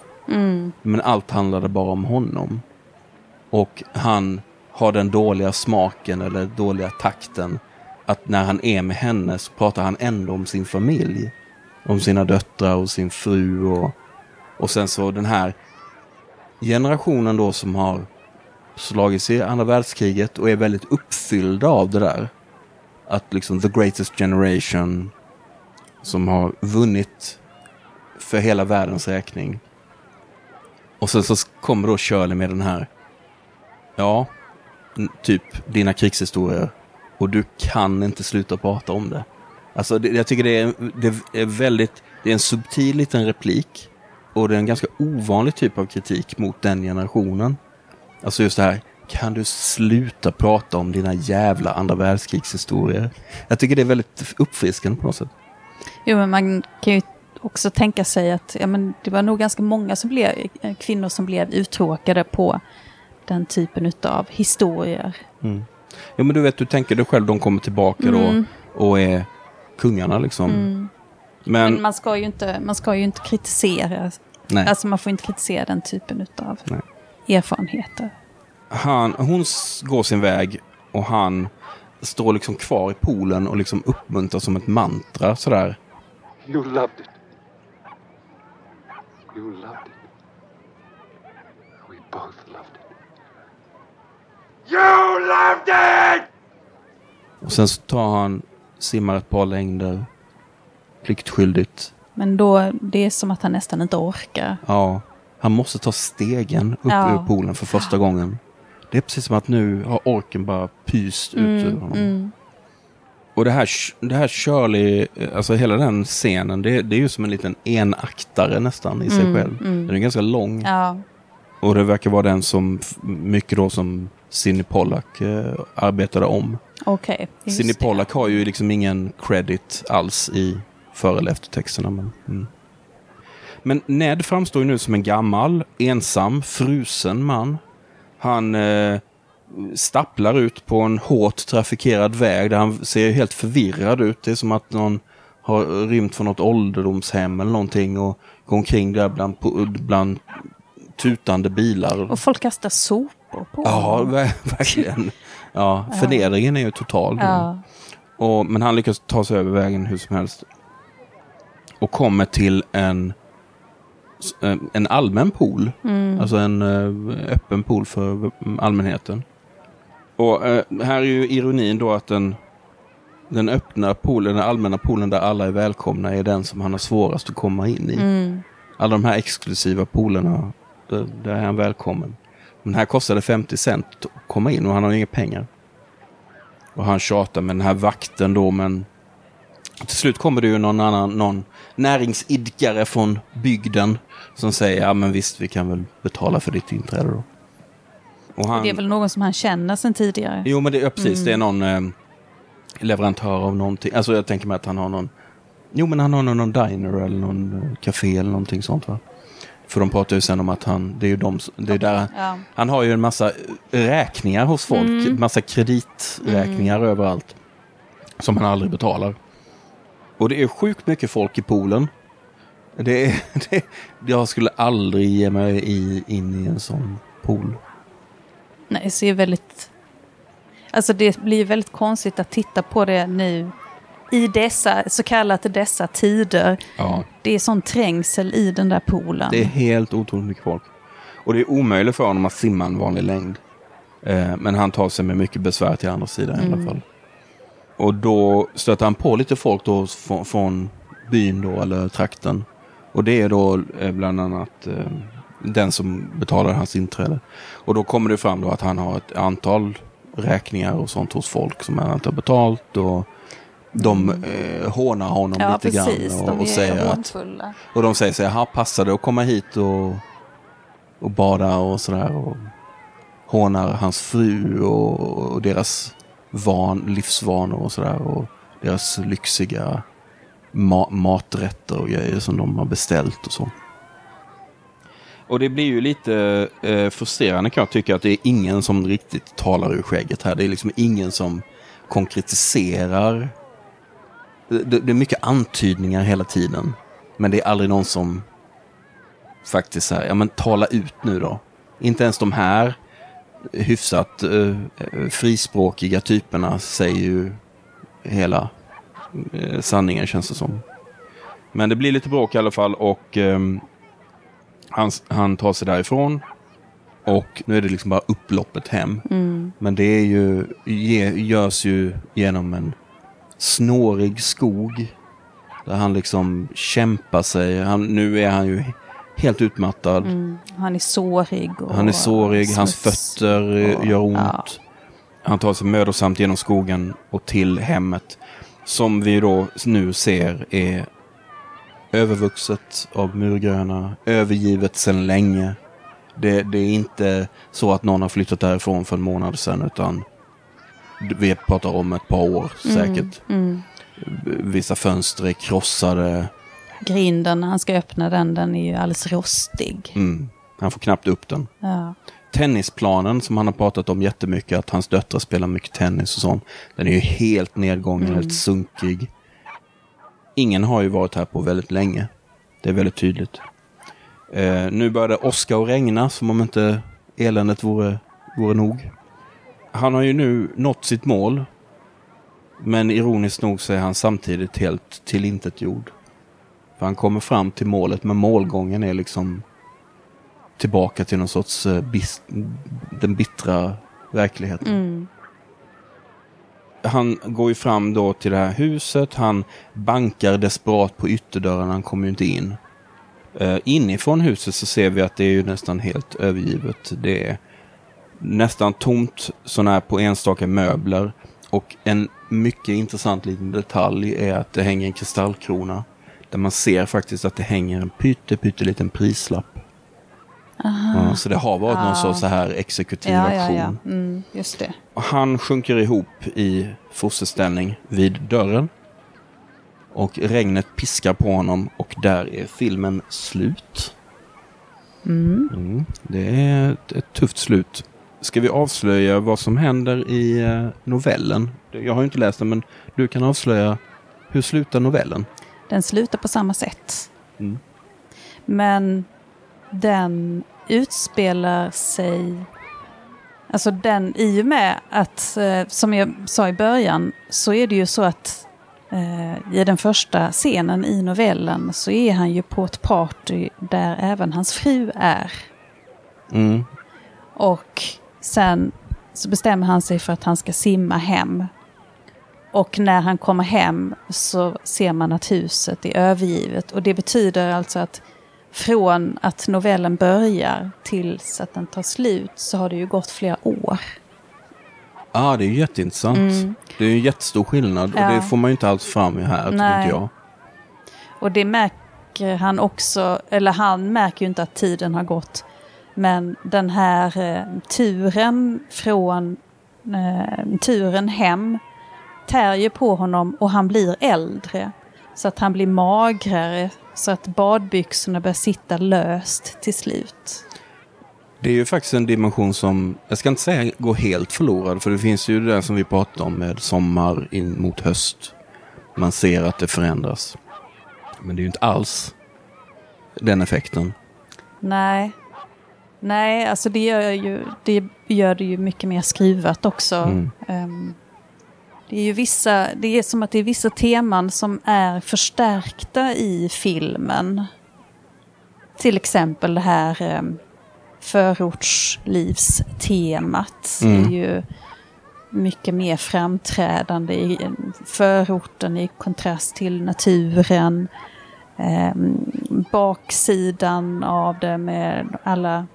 Men allt handlade bara om honom. Och han har den dåliga smaken eller dåliga takten att när han är med henne så pratar han ändå om sin familj. Om sina döttrar och sin fru och, och sen så den här generationen då som har slagits i andra världskriget och är väldigt uppfyllda av det där. Att liksom the greatest generation som har vunnit för hela världens räkning. Och sen så kommer då Shirley med den här, ja, typ dina krigshistorier och du kan inte sluta prata om det. Alltså det, jag tycker det är, det är väldigt, det är en subtil liten replik och det är en ganska ovanlig typ av kritik mot den generationen. Alltså just det här, kan du sluta prata om dina jävla andra världskrigshistorier? Jag tycker det är väldigt uppfriskande på något sätt. Jo, men man kan ju också tänka sig att ja, men det var nog ganska många som blev, eh, kvinnor som blev uttråkade på den typen av historier. Ja men du vet, du tänker dig själv, de kommer tillbaka då och är kungarna liksom. Men, Men man ska ju inte, man ska ju inte kritisera, nej. alltså man får inte kritisera den typen av Nej. erfarenheter. han, hon går sin väg och han står liksom kvar i poolen och liksom uppmuntrar som ett mantra sådär. You loved it. You loved it. We both loved it. You loved it! Och sen så tar han, simmar ett par längder, pliktskyldigt. Men då, det är som att han nästan inte orkar. Ja, han måste ta stegen upp Ja. ur poolen för första gången. Det är precis som att nu har orken bara pyst ut ur honom. Och det här, det här Shirley, alltså hela den scenen, det, det är ju som en liten enaktare nästan i sig själv. Den är ganska lång. Ja, Och det verkar vara den som, mycket då som Sidney Pollack eh, arbetade om. okej. just Sidney. Pollack har ju liksom ingen credit alls i före eller eftertexterna. Men, mm. men Ned framstår ju nu som en gammal, ensam, frusen man. Han eh, stapplar ut på en hårt trafikerad väg där han ser helt förvirrad ut. Det är som att någon har rymt från något ålderdomshem eller någonting och går omkring där bland, bland tutande bilar. Och folk kastar sopor på Ja, honom. ver- verkligen. Ja, förnedringen är ju total. Ja. Och, men han lyckas ta sig över vägen hur som helst. och kommer till en, eh, en allmän pool. Alltså en eh, öppen pool för allmänheten. Och eh, här är ju ironin då att den, den öppna poolen, den allmänna poolen där alla är välkomna är den som han har svårast att komma in i. Alla de här exklusiva poolerna, där, där är han välkommen. Men här kostade 50 cent att komma in och han har inga pengar. Och han tjatar med den här vakten då, men till slut kommer det ju någon annan, någon näringsidkare från bygden som säger, ja men visst vi kan väl betala för ditt inträde då. Och han, Det är väl någon som han känner sedan tidigare. Jo men det, ja, precis, det är någon eh, leverantör av någonting. Alltså jag tänker mig att han har någon, jo men han har någon, någon diner eller någon eh, café eller någonting sånt va. För de pratar ju sen om att han, det är ju de, det är där, Ja. han har ju en massa räkningar hos folk, massa krediträkningar överallt. Som han aldrig betalar. Och det är sjukt mycket folk i poolen. Det är, det, jag skulle aldrig ge mig i, in i en sån pool. Nej, det ser väldigt... Alltså det blir väldigt konstigt att titta på det nu i dessa, så kallat dessa tider. Ja. Det är sån trängsel i den där poolen. Det är helt otroligt mycket folk. Och det är omöjligt för honom att simma en vanlig längd. Eh, men han tar sig med mycket besvär till andra sidan i alla fall. Och då stöter han på lite folk då från, från byn då, eller trakten. Och det är då eh, bland annat eh, den som betalar hans inträde. Och då kommer det fram då att han har ett antal räkningar och sånt hos folk som han inte har betalt. Och de eh, hånar honom ja, lite precis. grann och, De och säger att hånfulla. och de säger så här, passar det att komma hit och, och bada och sådär. Och hånar hans fru och, och deras van, livsvanor och sådär. Och deras lyxiga ma maträtter och grejer som de har beställt och så. Och det blir ju lite eh, frustrerande kan jag tycka att det är ingen som riktigt talar ur skägget här. Det är liksom ingen som konkretiserar. Det, det är mycket antydningar hela tiden. Men det är aldrig någon som faktiskt säger, ja men tala ut nu då. Inte ens de här hyfsat eh, frispråkiga typerna säger ju hela eh, sanningen känns det som. Men det blir lite bråk i alla fall och ehm, han, han tar sig därifrån. Och nu är det liksom bara upploppet hem. Men det är ju, ge, görs ju genom en snårig skog. Där han liksom kämpar sig. Han, nu är han ju helt utmattad. Han är sårig. Och Han är sårig, hans fötter eh, gör ont. ja. Han tar sig mödosamt genom skogen och till hemmet. Som vi då nu ser är övervuxet av murgröna, övergivet sedan länge. Det, det är inte så att någon har flyttat därifrån för en månad sedan utan vi pratar om ett par år säkert. Vissa fönster är krossade. Grinden, när han ska öppna den, den är ju alldeles rostig. Mm. Han får knappt upp den. Ja. Tennisplanen som han har pratat om jättemycket, att hans döttrar spelar mycket tennis och sånt. Den är ju helt nedgången, helt sunkig. Ingen har ju varit här på väldigt länge. Det är väldigt tydligt. Eh, nu börjar det åska och regna som om inte eländet vore, vore nog. Han har ju nu nått sitt mål. Men ironiskt nog så är han samtidigt helt tillintetgjord. För han kommer fram till målet, men målgången är liksom tillbaka till någon sorts eh, bis, den bittra verkligheten. Han går ju fram då till det här huset. Han bankar desperat på ytterdörren. Han kommer ju inte in. Uh, inifrån huset så ser vi att det är ju nästan helt övergivet. Det är nästan tomt sådana på enstaka möbler. Och en mycket intressant liten detalj är att det hänger en kristallkrona. Där man ser faktiskt att det hänger en pytte, pytteliten prislapp. Ja, så det har varit någon sorts så här exekutiv Ja, ja, aktion. ja. Mm, just det. Han sjunker ihop i fosterställning vid dörren. Och regnet piskar på honom och där är filmen slut. Mm, det är ett, ett tufft slut. Ska vi avslöja vad som händer i eh, novellen? Jag har ju inte läst den men du kan avslöja hur slutar novellen? Den slutar på samma sätt. Mm. Men den utspelar sig... Alltså den, i och med att, eh, som jag sa i början, så är det ju så att eh, i den första scenen i novellen så är han ju på ett party där även hans fru är. Mm. Och sen så bestämmer han sig för att han ska simma hem. Och när han kommer hem så ser man att huset är övergivet. Och det betyder alltså att från att novellen börjar tills att den tar slut så har det ju gått flera år. Ja, ah, det är jätteintressant. Det är en jättestor skillnad och Mm. Ja. det får man ju inte alls fram i här, tycker Nej. inte jag. Och det märker han också, eller han märker ju inte att tiden har gått. Men den här eh, turen från eh, turen hem tär ju på honom och han blir äldre. Så att han blir magrare, så att badbyxorna börjar sitta löst till slut. Det är ju faktiskt en dimension som, jag ska inte säga går helt förlorad, för det finns ju det där som vi pratade om med sommar in mot höst. Man ser att det förändras. Men det är ju inte alls den effekten. Nej. Nej, alltså det gör, ju, det gör det ju mycket mer skruvat också. Mm. Ehm, det är ju vissa, det är som att det är vissa teman som är förstärkta i filmen. Till exempel det här um, förortslivstemat. Mm. är ju mycket mer framträdande i förorten i kontrast till naturen. Ehm, baksidan av det med alla,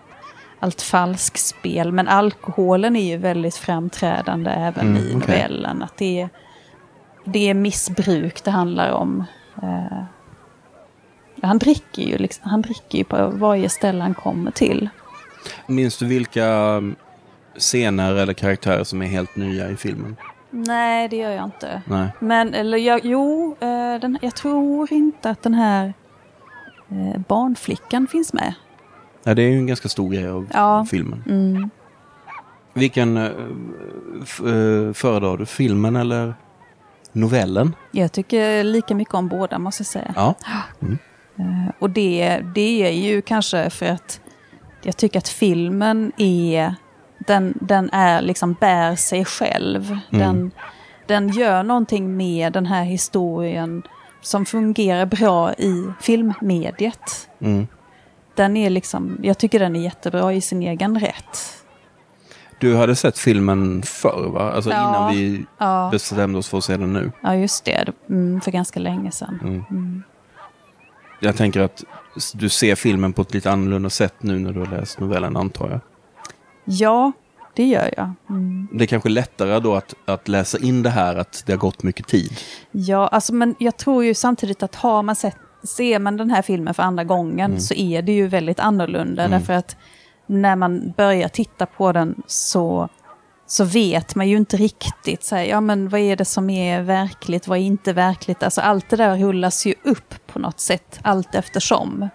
allt falskspel. Men alkoholen är ju väldigt framträdande även Mm, i novellen. Att det, är, det är missbruk det handlar om. Eh, han, dricker ju liksom, han dricker ju på varje ställe han kommer till. Minns du vilka um, scener eller karaktärer som är helt nya i filmen? Nej, det gör jag inte. Nej. Men, eller jag, jo, eh, den, jag tror inte att den här eh, barnflickan finns med. Ja, det är ju en ganska stor grej av Ja. filmen. Mm. Vilken uh, f- eh, föredrar du? Filmen eller novellen? Jag tycker lika mycket om båda måste jag säga. Ja. Eh, Och det, det är ju kanske för att jag tycker att filmen är, den, den är liksom bär sig själv. Den, den gör någonting med den här historien som fungerar bra i filmmediet. Mm. Den är liksom, jag tycker den är jättebra i sin egen rätt. Du hade sett filmen förr, va? Alltså Ja. innan vi Ja, bestämde oss för att se den nu. ja just det. Mm, för ganska länge sedan. Jag tänker att du ser filmen på ett lite annorlunda sätt nu när du har läst novellen, antar jag. Ja, det gör jag. Mm. Det är kanske lättare då att, att läsa in det här, att det har gått mycket tid. Ja, alltså, men jag tror ju samtidigt att har man sett, ser man den här filmen för andra gången så är det ju väldigt annorlunda. Därför att när man börjar titta på den så, så vet man ju inte riktigt, så här, ja men vad är det som är verkligt, vad är inte verkligt? Alltså allt det där rullas ju upp på något sätt, allt eftersom.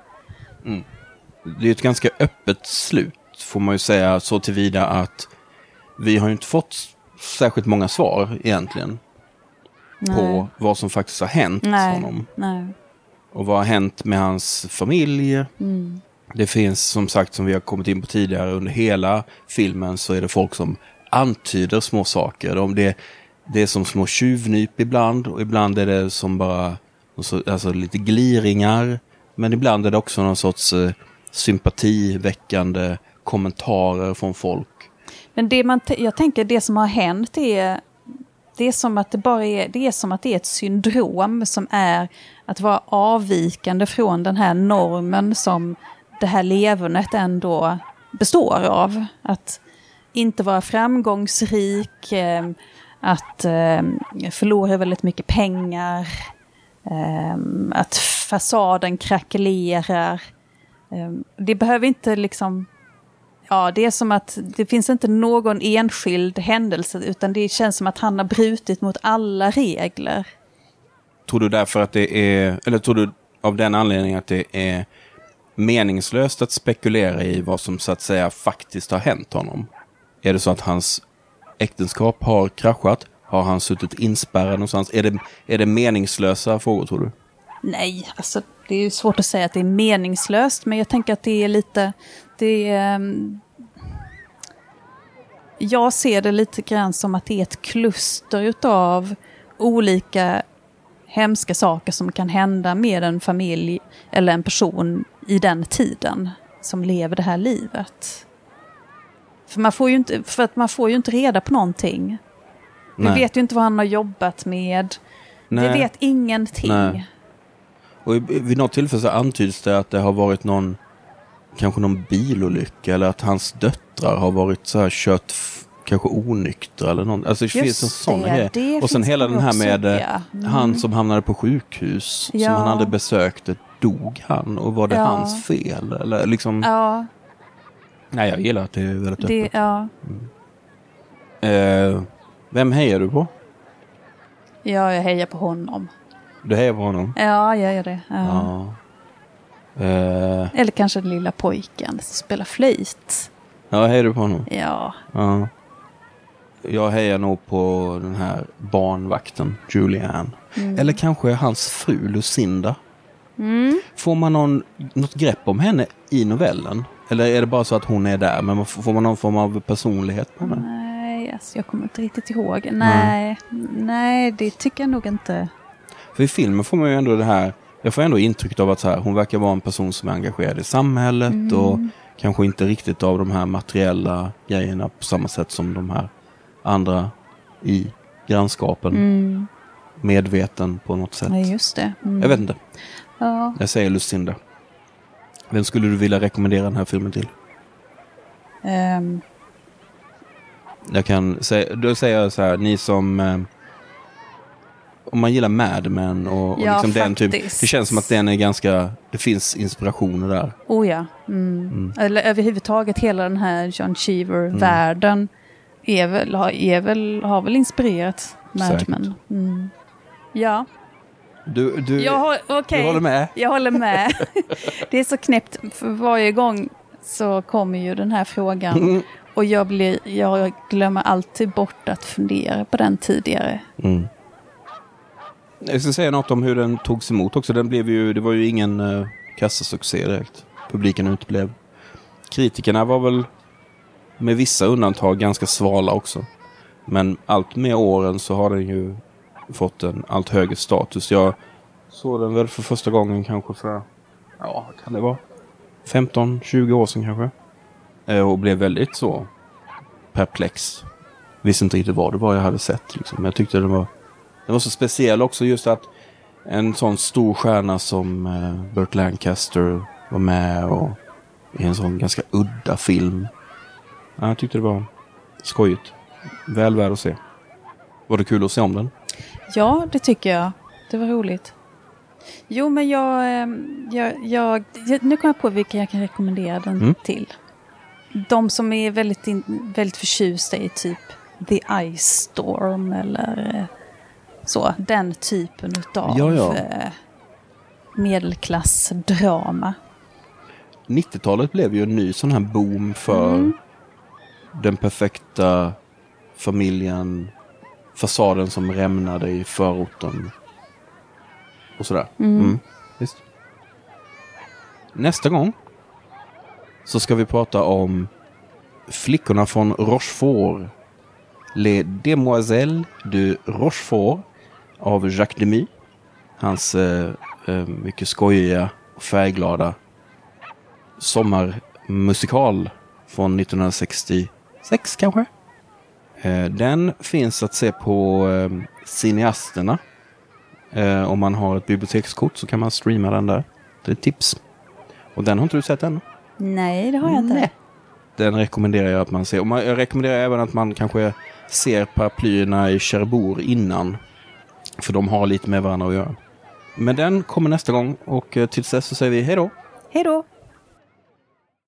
Det är ett ganska öppet slut, får man ju säga, så tillvida att vi har ju inte fått särskilt många svar egentligen på vad som faktiskt har hänt Nej, honom. nej. Och vad har hänt med hans familj? Mm. Det finns som sagt, som vi har kommit in på tidigare, under hela filmen så är det folk som antyder små saker. De, det, det är som små tjuvnyp ibland och ibland är det som bara alltså, alltså lite gliringar. Men ibland är det också någon sorts eh, sympativäckande kommentarer från folk. Men det man jag tänker det som har hänt är, det är som att det bara är, det är som att det är ett syndrom som är att vara avvikande från den här normen som det här levernet ändå består av. Att inte vara framgångsrik, eh, att eh, förlora väldigt mycket pengar, eh, att fasaden krackelerar. Det behöver inte liksom Ja, det är som att det finns inte någon enskild händelse utan det känns som att han har brutit mot alla regler. Tror du därför att det är, eller tror du av den anledningen att det är meningslöst att spekulera i vad som så att säga faktiskt har hänt honom? Är det så att hans äktenskap har kraschat? Har han suttit inspärrad någonstans? Är det, är det meningslösa frågor tror du? Nej, alltså det är ju svårt att säga att det är meningslöst men jag tänker att det är lite... Det är, ehm, jag ser det lite grann som att det är ett kluster utav olika hemska saker som kan hända med en familj eller en person i den tiden som lever det här livet. För man får ju inte, för att man får ju inte reda på någonting. Vi Nej. vet ju inte vad han har jobbat med. Nej. Vi vet ingenting. Nej. Och vid något tillfälle så antyds det att det har varit någon, kanske någon bilolycka eller att hans döttrar har varit så här kört kanske onyktra eller något. Alltså det Just finns en sån det, grej. Och sen hela den här med eh. Mm. han som hamnade på sjukhus Ja. som han hade besökt. Dog han och var det Ja. hans fel? Eller liksom, Ja, nej jag gillar att det är väldigt det, öppet. ja. Eh, vem hejar du på? ja, jag hejar på honom. Du hejar på honom? Ja, jag gör det. Ja. Ja. Eh, Eller kanske den lilla pojken som spelar flöjt. ja, hejar du på honom? Ja, Ja. Jag hejar nog på den här barnvakten, Julianne. Mm. Eller kanske hans fru Lucinda. Får man någon, något grepp om henne i novellen? Eller är det bara så att hon är där, men får man någon form av personlighet på henne? nej, alltså, jag kommer inte riktigt ihåg. Nej, nej, det tycker jag nog inte. För i filmen får man ju ändå det här, jag får ändå intrycket av att så här, hon verkar vara en person som är engagerad i samhället Mm. och kanske inte riktigt av de här materiella grejerna på samma sätt som de här andra i grannskapen. Medveten på något sätt. Mm. Nej, just det. Mm. Jag vet inte. Ja. Jag säger Lucinda. Vem skulle du vilja rekommendera den här filmen till? Ehm, Jag kan säga, då säger jag så här, ni som... Eh, om man gillar Mad Men och, och Ja, liksom den typ, faktiskt. Det känns som att den är ganska... Det finns inspirationer där. oh ja. Mm. Eller överhuvudtaget hela den här John Cheever-världen är väl, har, är väl, har väl inspirerat Mad. Men. Mm. Ja, Du, du, jag, har- okej. du håller med? Jag håller med. det är så knäppt, för varje gång så kommer ju den här frågan. Mm. Och jag, blir, jag glömmer alltid bort att fundera på den tidigare. Mm. Jag ska säga något om hur den togs emot också. Den blev ju, det var ju ingen uh, kassasuccé direkt. Publiken uteblev. Kritikerna var väl med vissa undantag ganska svala också. Men allt med åren så har den ju fått en allt högre status. Jag såg den väl för första gången kanske för, ja, vad kan det vara? 15-20 år sedan kanske. Eh, och blev väldigt så perplex. Visste inte riktigt vad det var jag hade sett. Liksom. Men jag tyckte den var, den var så speciell också just att en sån stor stjärna som eh, Burt Lancaster var med och i en sån ganska udda film. Ja, jag tyckte det var skojigt. Väl värd att se. Var det kul att se om den? Ja, det tycker jag. Det var roligt. Jo, men jag, ehm, jag, jag, nu kommer jag på vilka jag kan rekommendera den Mm. till. De som är väldigt, in, väldigt förtjusta i typ The Ice Storm eller eh, så. Den typen utav Ja, ja. eh, medelklassdrama. 90-talet blev ju en ny sån här boom för den perfekta familjen. Fasaden som rämnade i förorten. Och sådär. Mm. Visst. Nästa gång så ska vi prata om Flickorna från Rochefort. Les Demoiselles de Rochefort av Jacques Demy. Hans eh, eh, mycket skojiga och färgglada sommarmusikal från 1966 kanske. Eh, Den finns att se på eh, Cineasterna. Eh, Om man har ett bibliotekskort så kan man streama den där. Det är ett tips. Och den har inte du sett än? Nej, det har jag inte. Nej. Den rekommenderar jag att man ser. Och jag rekommenderar även att man kanske ser paraplyerna i Cherbourg innan. För de har lite med varandra att göra. Men den kommer nästa gång och tills dess så säger vi hej då. Hej då!